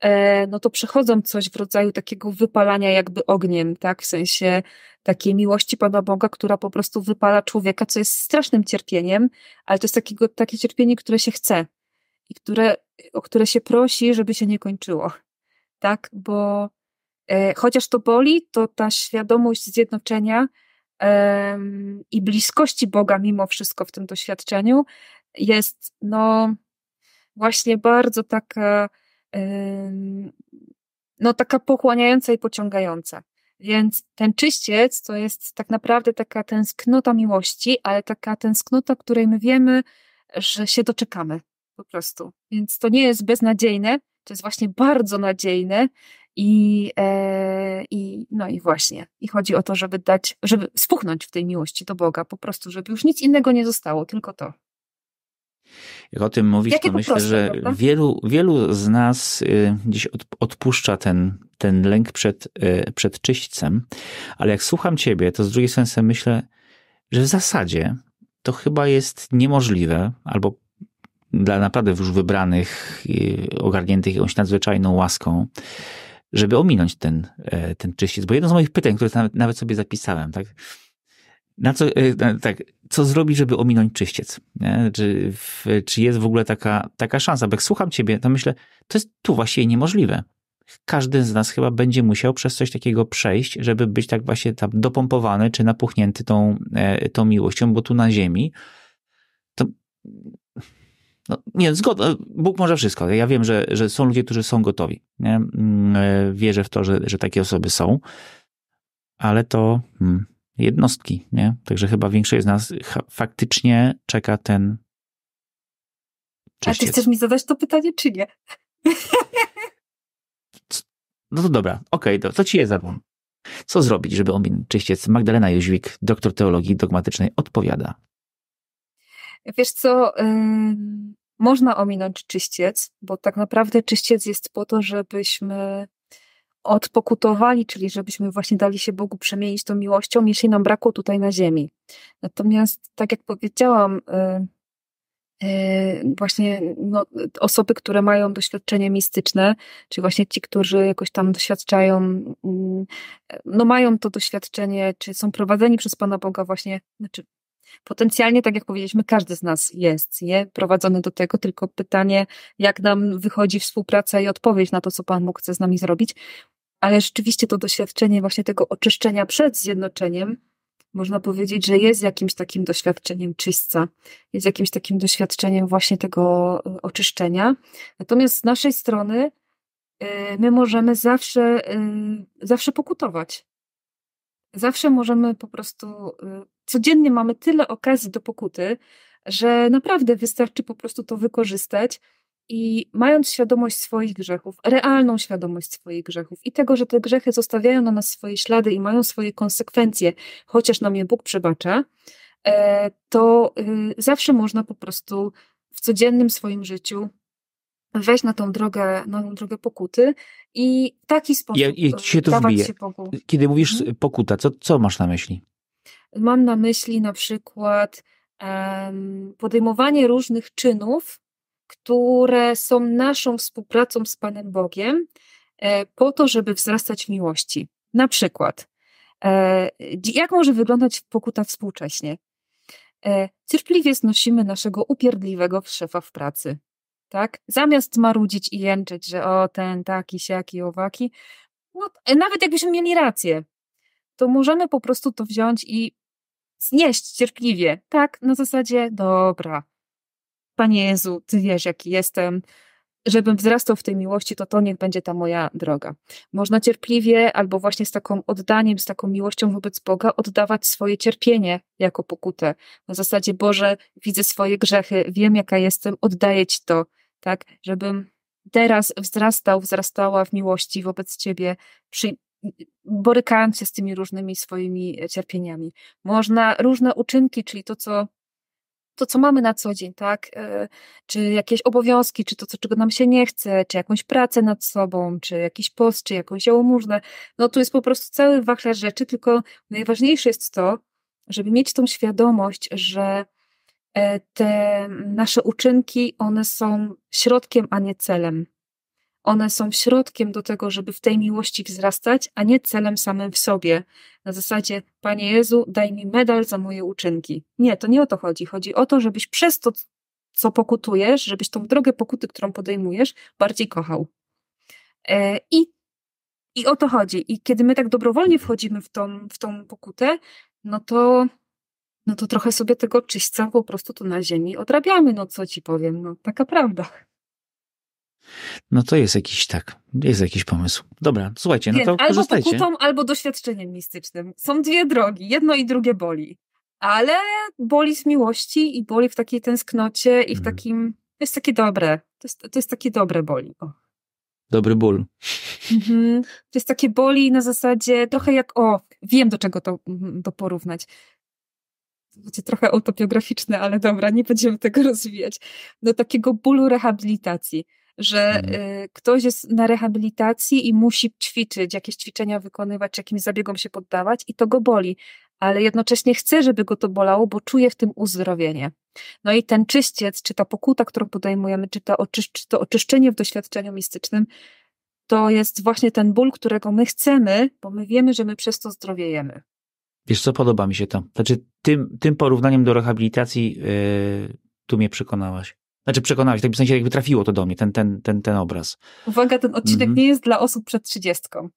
e, no to przechodzą coś w rodzaju takiego wypalania jakby ogniem, tak? W sensie takiej miłości Pana Boga, która po prostu wypala człowieka, co jest strasznym cierpieniem, ale to jest takiego, takie cierpienie, które się chce i które, o które się prosi, żeby się nie kończyło. Tak? Bo e, chociaż to boli, to ta świadomość zjednoczenia e, i bliskości Boga mimo wszystko w tym doświadczeniu jest no właśnie bardzo taka e, no taka pochłaniająca i pociągająca. Więc ten czyściec to jest tak naprawdę taka tęsknota miłości, ale taka tęsknota, której my wiemy, że się doczekamy po prostu. Więc to nie jest beznadziejne, to jest właśnie bardzo nadziejne i, e, i no i właśnie. I chodzi o to, żeby dać, żeby spuchnąć w tej miłości do Boga, po prostu, żeby już nic innego nie zostało, tylko to. Jak o tym mówisz, Jakie to myślę, proste, że wielu, wielu z nas y, gdzieś odpuszcza ten, ten lęk przed, y, przed czyśćcem, ale jak słucham ciebie, to z drugiej strony myślę, że w zasadzie to chyba jest niemożliwe, albo dla naprawdę już wybranych, ogarniętych jakąś nadzwyczajną łaską, żeby ominąć ten, e, ten czyściec. Bo jedno z moich pytań, które nawet sobie zapisałem, tak? Na co, e, tak, co zrobić, żeby ominąć czyściec? Nie? Czy, czy jest w ogóle taka, taka szansa? Bo jak słucham ciebie, to myślę, to jest tu właściwie niemożliwe. Każdy z nas chyba będzie musiał przez coś takiego przejść, żeby być tak właśnie tam dopompowany, czy napuchnięty tą, e, tą miłością, bo tu na ziemi to no, nie, zgoda. Bóg może wszystko. Ja wiem, że, że są ludzie, którzy są gotowi. Nie? Mm, e, wierzę w to, że, że takie osoby są, ale to hmm, jednostki. Nie? Także chyba większość z nas faktycznie czeka ten. A ty chcesz mi zadać to pytanie, czy nie? No to dobra, okej, okay, to, ci je zadam. Co zrobić, żeby ominąć czyściec? Magdalena Jóźwik, doktor teologii dogmatycznej, odpowiada. Wiesz co, można ominąć czyściec, bo tak naprawdę czyściec jest po to, żebyśmy odpokutowali, czyli żebyśmy właśnie dali się Bogu przemienić tą miłością, jeśli nam brakło tutaj na ziemi. Natomiast, tak jak powiedziałam, y, y, właśnie no, osoby, które mają doświadczenie mistyczne, czyli właśnie ci, którzy jakoś tam doświadczają, mm, no mają to doświadczenie, czy są prowadzeni przez Pana Boga właśnie, znaczy Potencjalnie, tak jak powiedzieliśmy, każdy z nas jest nie? prowadzony do tego, tylko pytanie, jak nam wychodzi współpraca i odpowiedź na to, co Pan Bóg chce z nami zrobić. Ale rzeczywiście to doświadczenie właśnie tego oczyszczenia przed zjednoczeniem, można powiedzieć, że jest jakimś takim doświadczeniem czyśćca, jest jakimś takim doświadczeniem właśnie tego e, oczyszczenia. Natomiast z naszej strony e, my możemy zawsze, e, zawsze pokutować. Zawsze możemy po prostu codziennie mamy tyle okazji do pokuty, że naprawdę wystarczy po prostu to wykorzystać i mając świadomość swoich grzechów, realną świadomość swoich grzechów i tego, że te grzechy zostawiają na nas swoje ślady i mają swoje konsekwencje, chociaż nam je Bóg przebacza, e, to y, zawsze można po prostu w codziennym swoim życiu wejść na tą drogę, na tą drogę pokuty i w taki sposób ja, ja się to dawać wbije. się Bogu. Kiedy mówisz Mhm. pokuta, co, co masz na myśli? Mam na myśli na przykład em, podejmowanie różnych czynów, które są naszą współpracą z Panem Bogiem, e, po to, żeby wzrastać w miłości. Na przykład, e, jak może wyglądać pokuta współcześnie? E, Cierpliwie znosimy naszego upierdliwego szefa w pracy. Tak? Zamiast marudzić i jęczeć, że o ten, taki, siaki, owaki, no, e, nawet jakbyśmy mieli rację, to możemy po prostu to wziąć i znieść cierpliwie. Tak, na zasadzie, dobra, Panie Jezu, Ty wiesz, jaki jestem. Żebym wzrastał w tej miłości, to to niech będzie ta moja droga. Można cierpliwie, albo właśnie z taką oddaniem, z taką miłością wobec Boga, oddawać swoje cierpienie jako pokutę. Na zasadzie, Boże, widzę swoje grzechy, wiem, jaka jestem, oddaję Ci to, tak, żebym teraz wzrastał, wzrastała w miłości wobec Ciebie, przy, borykając się z tymi różnymi swoimi cierpieniami. Można różne uczynki, czyli to, co to, co mamy na co dzień, tak? E, Czy jakieś obowiązki, czy to, co, czego nam się nie chce, czy jakąś pracę nad sobą, czy jakiś post, czy jakąś jałmużnę. No tu jest po prostu cały wachlarz rzeczy, tylko najważniejsze jest to, żeby mieć tą świadomość, że e, te nasze uczynki, one są środkiem, a nie celem. One są środkiem do tego, żeby w tej miłości wzrastać, a nie celem samym w sobie. Na zasadzie, Panie Jezu, daj mi medal za moje uczynki. Nie, to nie o to chodzi. Chodzi o to, żebyś przez to, co pokutujesz, żebyś tą drogę pokuty, którą podejmujesz, bardziej kochał. E, I, I o to chodzi. I kiedy my tak dobrowolnie wchodzimy w tą, w tą pokutę, no to, no to trochę sobie tego czyśćca po prostu tu na ziemi odrabiamy. No co ci powiem, no taka prawda. No to jest jakiś tak, jest jakiś pomysł. Dobra, słuchajcie, no Więc to albo pokutą, albo doświadczeniem mistycznym. Są dwie drogi, jedno i drugie boli. Ale boli z miłości i boli w takiej tęsknocie i w Mhm. takim, to jest takie dobre, to jest, to jest takie dobre boli. O. Dobry ból. Mhm. To jest takie boli na zasadzie trochę jak, o, wiem do czego to, mhm, to porównać. Będzie trochę autobiograficzne, ale dobra, nie będziemy tego rozwijać. Do takiego bólu rehabilitacji, że Mhm. y, ktoś jest na rehabilitacji i musi ćwiczyć, jakieś ćwiczenia wykonywać, jakimś zabiegom się poddawać i to go boli, ale jednocześnie chce, żeby go to bolało, bo czuje w tym uzdrowienie. No i ten czyściec, czy ta pokuta, którą podejmujemy, czy to, oczysz- czy to oczyszczenie w doświadczeniu mistycznym, to jest właśnie ten ból, którego my chcemy, bo my wiemy, że my przez to zdrowiejemy. Wiesz co, podoba mi się to. Znaczy, tym, tym porównaniem do rehabilitacji yy, tu mnie przekonałaś. Znaczy przekonałeś, tak w sensie jakby trafiło to do mnie, ten, ten, ten, ten obraz. Uwaga, ten odcinek Mhm. nie jest dla osób przed trzydziestką.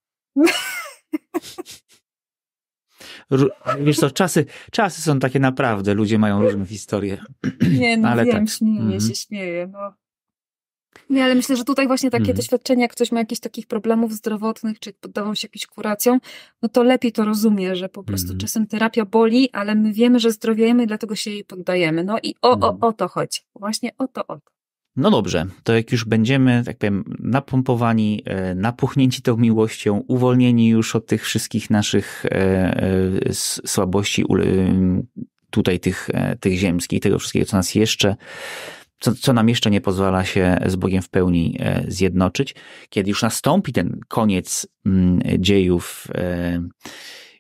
Wiesz co, czasy, czasy są takie naprawdę, ludzie mają różne historie. Nie, no Ale wiem, tak. śmieję Mhm. się, śmieję. No. Nie, ale myślę, że tutaj właśnie takie Mhm. doświadczenia, jak ktoś ma jakichś takich problemów zdrowotnych, czy poddawał się jakimś kuracjom, no to lepiej to rozumie, że po prostu Mhm. czasem terapia boli, ale my wiemy, że zdrowiejemy, dlatego się jej poddajemy. No i o, o, Mhm. o to chodzi. Właśnie o to, o to. No dobrze, to jak już będziemy, tak powiem, napompowani, e, napuchnięci tą miłością, uwolnieni już od tych wszystkich naszych e, e, słabości, tutaj tych, tych ziemskich, tego wszystkiego, co nas jeszcze, co, co nam jeszcze nie pozwala się z Bogiem w pełni e, zjednoczyć, kiedy już nastąpi ten koniec mm, dziejów e,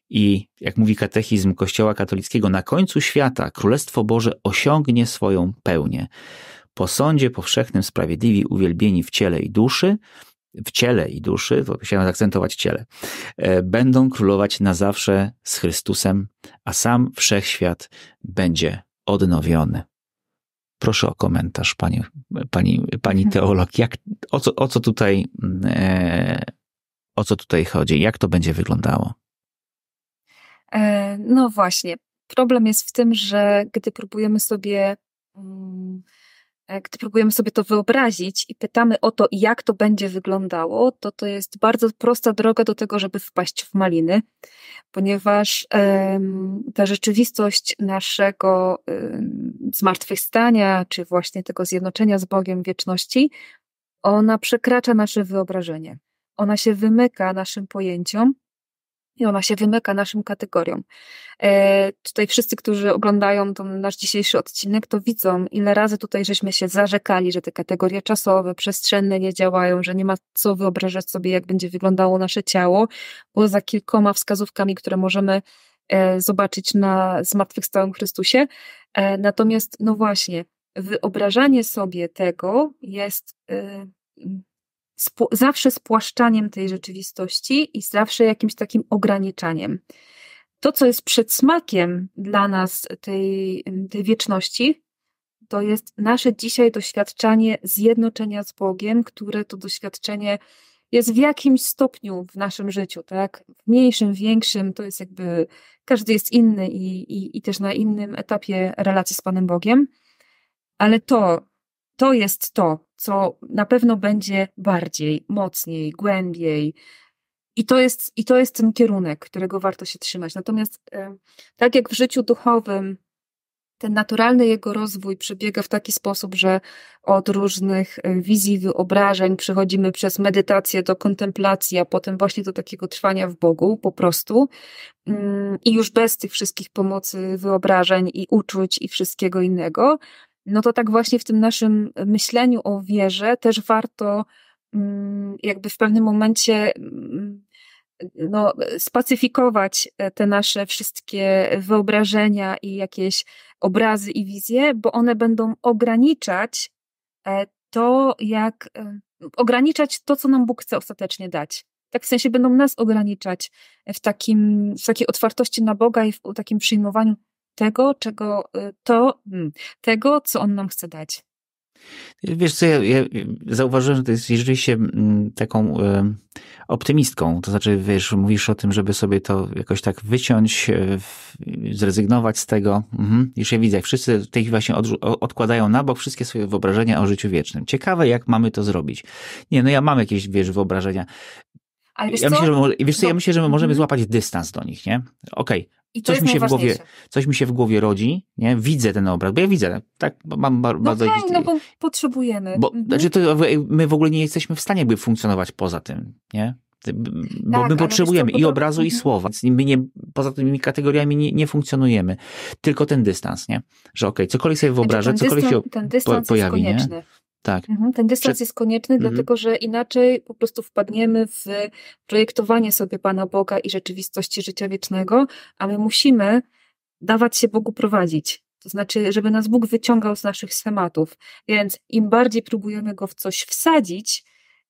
i jak mówi katechizm Kościoła katolickiego, na końcu świata Królestwo Boże osiągnie swoją pełnię po sądzie powszechnym sprawiedliwi uwielbieni w ciele i duszy, w ciele i duszy, to chciałem zaakcentować ciele, e, będą królować na zawsze z Chrystusem, a sam wszechświat będzie odnowiony. Proszę o komentarz, pani, pani, pani Mhm. teolog. Jak, o, co, o, co tutaj, e, o co tutaj chodzi? Jak to będzie wyglądało? E, No właśnie. Problem jest w tym, że gdy próbujemy sobie, mm, gdy próbujemy sobie to wyobrazić i pytamy o to, jak to będzie wyglądało, to to jest bardzo prosta droga do tego, żeby wpaść w maliny, ponieważ em, ta rzeczywistość naszego em, zmartwychwstania, czy właśnie tego zjednoczenia z Bogiem wieczności, ona przekracza nasze wyobrażenie. Ona się wymyka naszym pojęciom i ona się wymyka naszym kategoriom. E, tutaj wszyscy, którzy oglądają ten nasz dzisiejszy odcinek, to widzą, ile razy tutaj żeśmy się zarzekali, że te kategorie czasowe, przestrzenne nie działają, że nie ma co wyobrażać sobie, jak będzie wyglądało nasze ciało, poza kilkoma wskazówkami, które możemy e, zobaczyć na zmartwychwstałym Chrystusie. E, natomiast, no właśnie, wyobrażanie sobie tego jest e, zawsze spłaszczaniem tej rzeczywistości i zawsze jakimś takim ograniczaniem. To, co jest przedsmakiem dla nas tej, tej wieczności, to jest nasze dzisiaj doświadczenie zjednoczenia z Bogiem, które to doświadczenie jest w jakimś stopniu w naszym życiu, tak? W mniejszym, większym, to jest jakby, każdy jest inny i, i, i też na innym etapie relacji z Panem Bogiem, ale to, to jest to, co na pewno będzie bardziej, mocniej, głębiej. I to jest, i to jest ten kierunek, którego warto się trzymać. Natomiast tak jak w życiu duchowym, ten naturalny jego rozwój przebiega w taki sposób, że od różnych e, wizji, wyobrażeń przechodzimy przez medytację do kontemplacji, a potem właśnie do takiego trwania w Bogu po prostu. Mm, I już bez tych wszystkich pomocy wyobrażeń i uczuć i wszystkiego innego, no to tak właśnie w tym naszym myśleniu o wierze też warto mm, jakby w pewnym momencie mm, no, spacyfikować te nasze wszystkie wyobrażenia i jakieś obrazy i wizje, bo one będą ograniczać e, to, jak e, ograniczać to, co nam Bóg chce ostatecznie dać. Tak w sensie będą nas ograniczać w, takim, w takiej otwartości na Boga i w takim przyjmowaniu tego, czego y, to, hmm, tego, co on nam chce dać. Wiesz co, ja, ja zauważyłem, że to jest rzeczywiście mm, taką e, optymistką. To znaczy, wiesz, mówisz o tym, żeby sobie to jakoś tak wyciąć, e, zrezygnować z tego. Mhm. Już ja widzę, jak wszyscy w tej chwili właśnie od, odkładają na bok wszystkie swoje wyobrażenia o życiu wiecznym. Ciekawe, jak mamy to zrobić. Nie, no ja mam jakieś, wiesz, wyobrażenia. Ale wiesz ja co? Myślę, że, wiesz co, ja myślę, że my możemy mhm. złapać dystans do nich, nie? Okej, okay i coś mi się w głowie, coś mi się w głowie rodzi, nie? Widzę ten obraz, bo ja widzę, tak, mam bardzo... No tak, no bo potrzebujemy. Bo, mhm. znaczy to my w ogóle nie jesteśmy w stanie by funkcjonować poza tym, nie? Bo tak, my potrzebujemy i obrazu, i mhm. słowa. My nie, poza tymi kategoriami nie, nie funkcjonujemy. Tylko ten dystans, nie? Że okej, okay, cokolwiek sobie wyobrażę, znaczy, cokolwiek się ten dystans po, pojawi, nie? Tak. Mhm, ten dystans jest konieczny, mhm. dlatego że inaczej po prostu wpadniemy w projektowanie sobie Pana Boga i rzeczywistości życia wiecznego, a my musimy dawać się Bogu prowadzić. To znaczy, żeby nas Bóg wyciągał z naszych schematów. Więc im bardziej próbujemy go w coś wsadzić,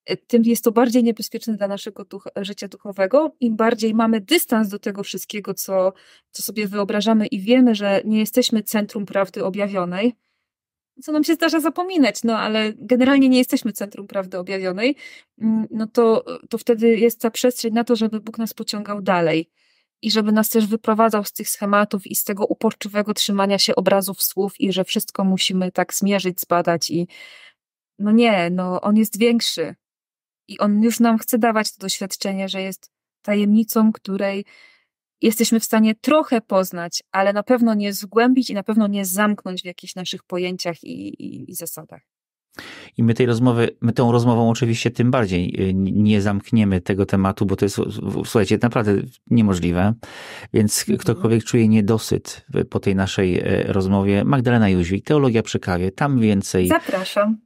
e, tym jest to bardziej niebezpieczne dla naszego duch, życia duchowego. Im bardziej mamy dystans do tego wszystkiego, co, co sobie wyobrażamy i wiemy, że nie jesteśmy centrum prawdy objawionej, co nam się zdarza zapominać, no ale generalnie nie jesteśmy centrum prawdy objawionej, mm, no to, to wtedy jest ta przestrzeń na to, żeby Bóg nas pociągał dalej i żeby nas też wyprowadzał z tych schematów i z tego uporczywego trzymania się obrazów, słów i że wszystko musimy tak zmierzyć, zbadać i no nie, no on jest większy i on już nam chce dawać to doświadczenie, że jest tajemnicą, której jesteśmy w stanie trochę poznać, ale na pewno nie zgłębić i na pewno nie zamknąć w jakichś naszych pojęciach i, i, i zasadach. I my tej rozmowy, my tą rozmową oczywiście tym bardziej y, nie zamkniemy tego tematu, bo to jest, słuchajcie, naprawdę niemożliwe. Więc mhm. ktokolwiek czuje niedosyt po tej naszej e, rozmowie, Magdalena Jóźwik, Teologia przy kawie, tam więcej. Zapraszam.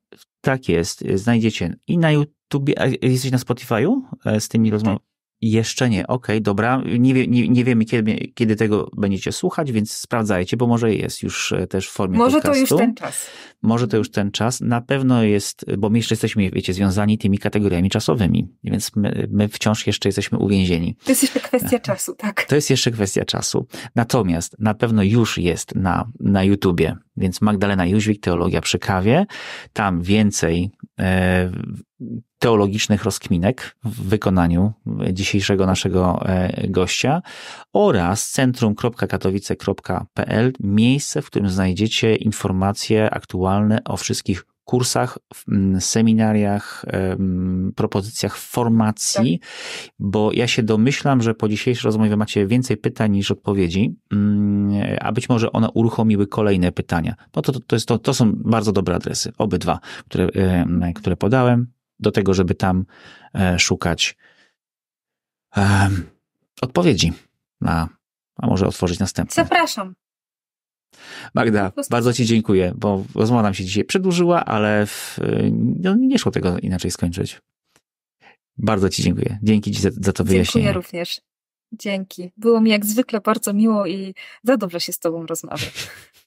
Tak jest, znajdziecie i na YouTube, jesteś na Spotify'u z tymi rozmowami? Jeszcze nie, okej, okay, dobra. Nie, wie, nie, nie wiemy, kiedy, kiedy tego będziecie słuchać, więc sprawdzajcie, bo może jest już e, też w formie Może podcastu. to już ten czas. Może to już ten czas. Na pewno jest, bo my jeszcze jesteśmy, wiecie, związani tymi kategoriami czasowymi, więc my, my wciąż jeszcze jesteśmy uwięzieni. To jest jeszcze kwestia czasu, tak. To jest jeszcze kwestia czasu. Natomiast na pewno już jest na, na YouTubie, więc Magdalena Jóźwik, Teologia przy kawie. Tam więcej e, teologicznych rozkminek w wykonaniu dzisiejszego naszego e, gościa oraz centrum.katowice.pl, miejsce, w którym znajdziecie informacje aktualne o wszystkich kursach, seminariach, propozycjach formacji, tak. bo ja się domyślam, że po dzisiejszej rozmowie macie więcej pytań niż odpowiedzi, mm, a być może one uruchomiły kolejne pytania. No to, to, jest, to, to są bardzo dobre adresy, obydwa, które, które podałem do tego, żeby tam e, szukać odpowiedzi na, a może otworzyć następne. Zapraszam. Magda, bardzo Ci dziękuję, bo rozmowa nam się dzisiaj przedłużyła, ale w, no, nie szło tego inaczej skończyć. Bardzo Ci dziękuję. Dzięki Ci za, za to wyjaśnienie. Dziękuję również. Dzięki. Było mi jak zwykle bardzo miło i za dobrze się z Tobą rozmawiać.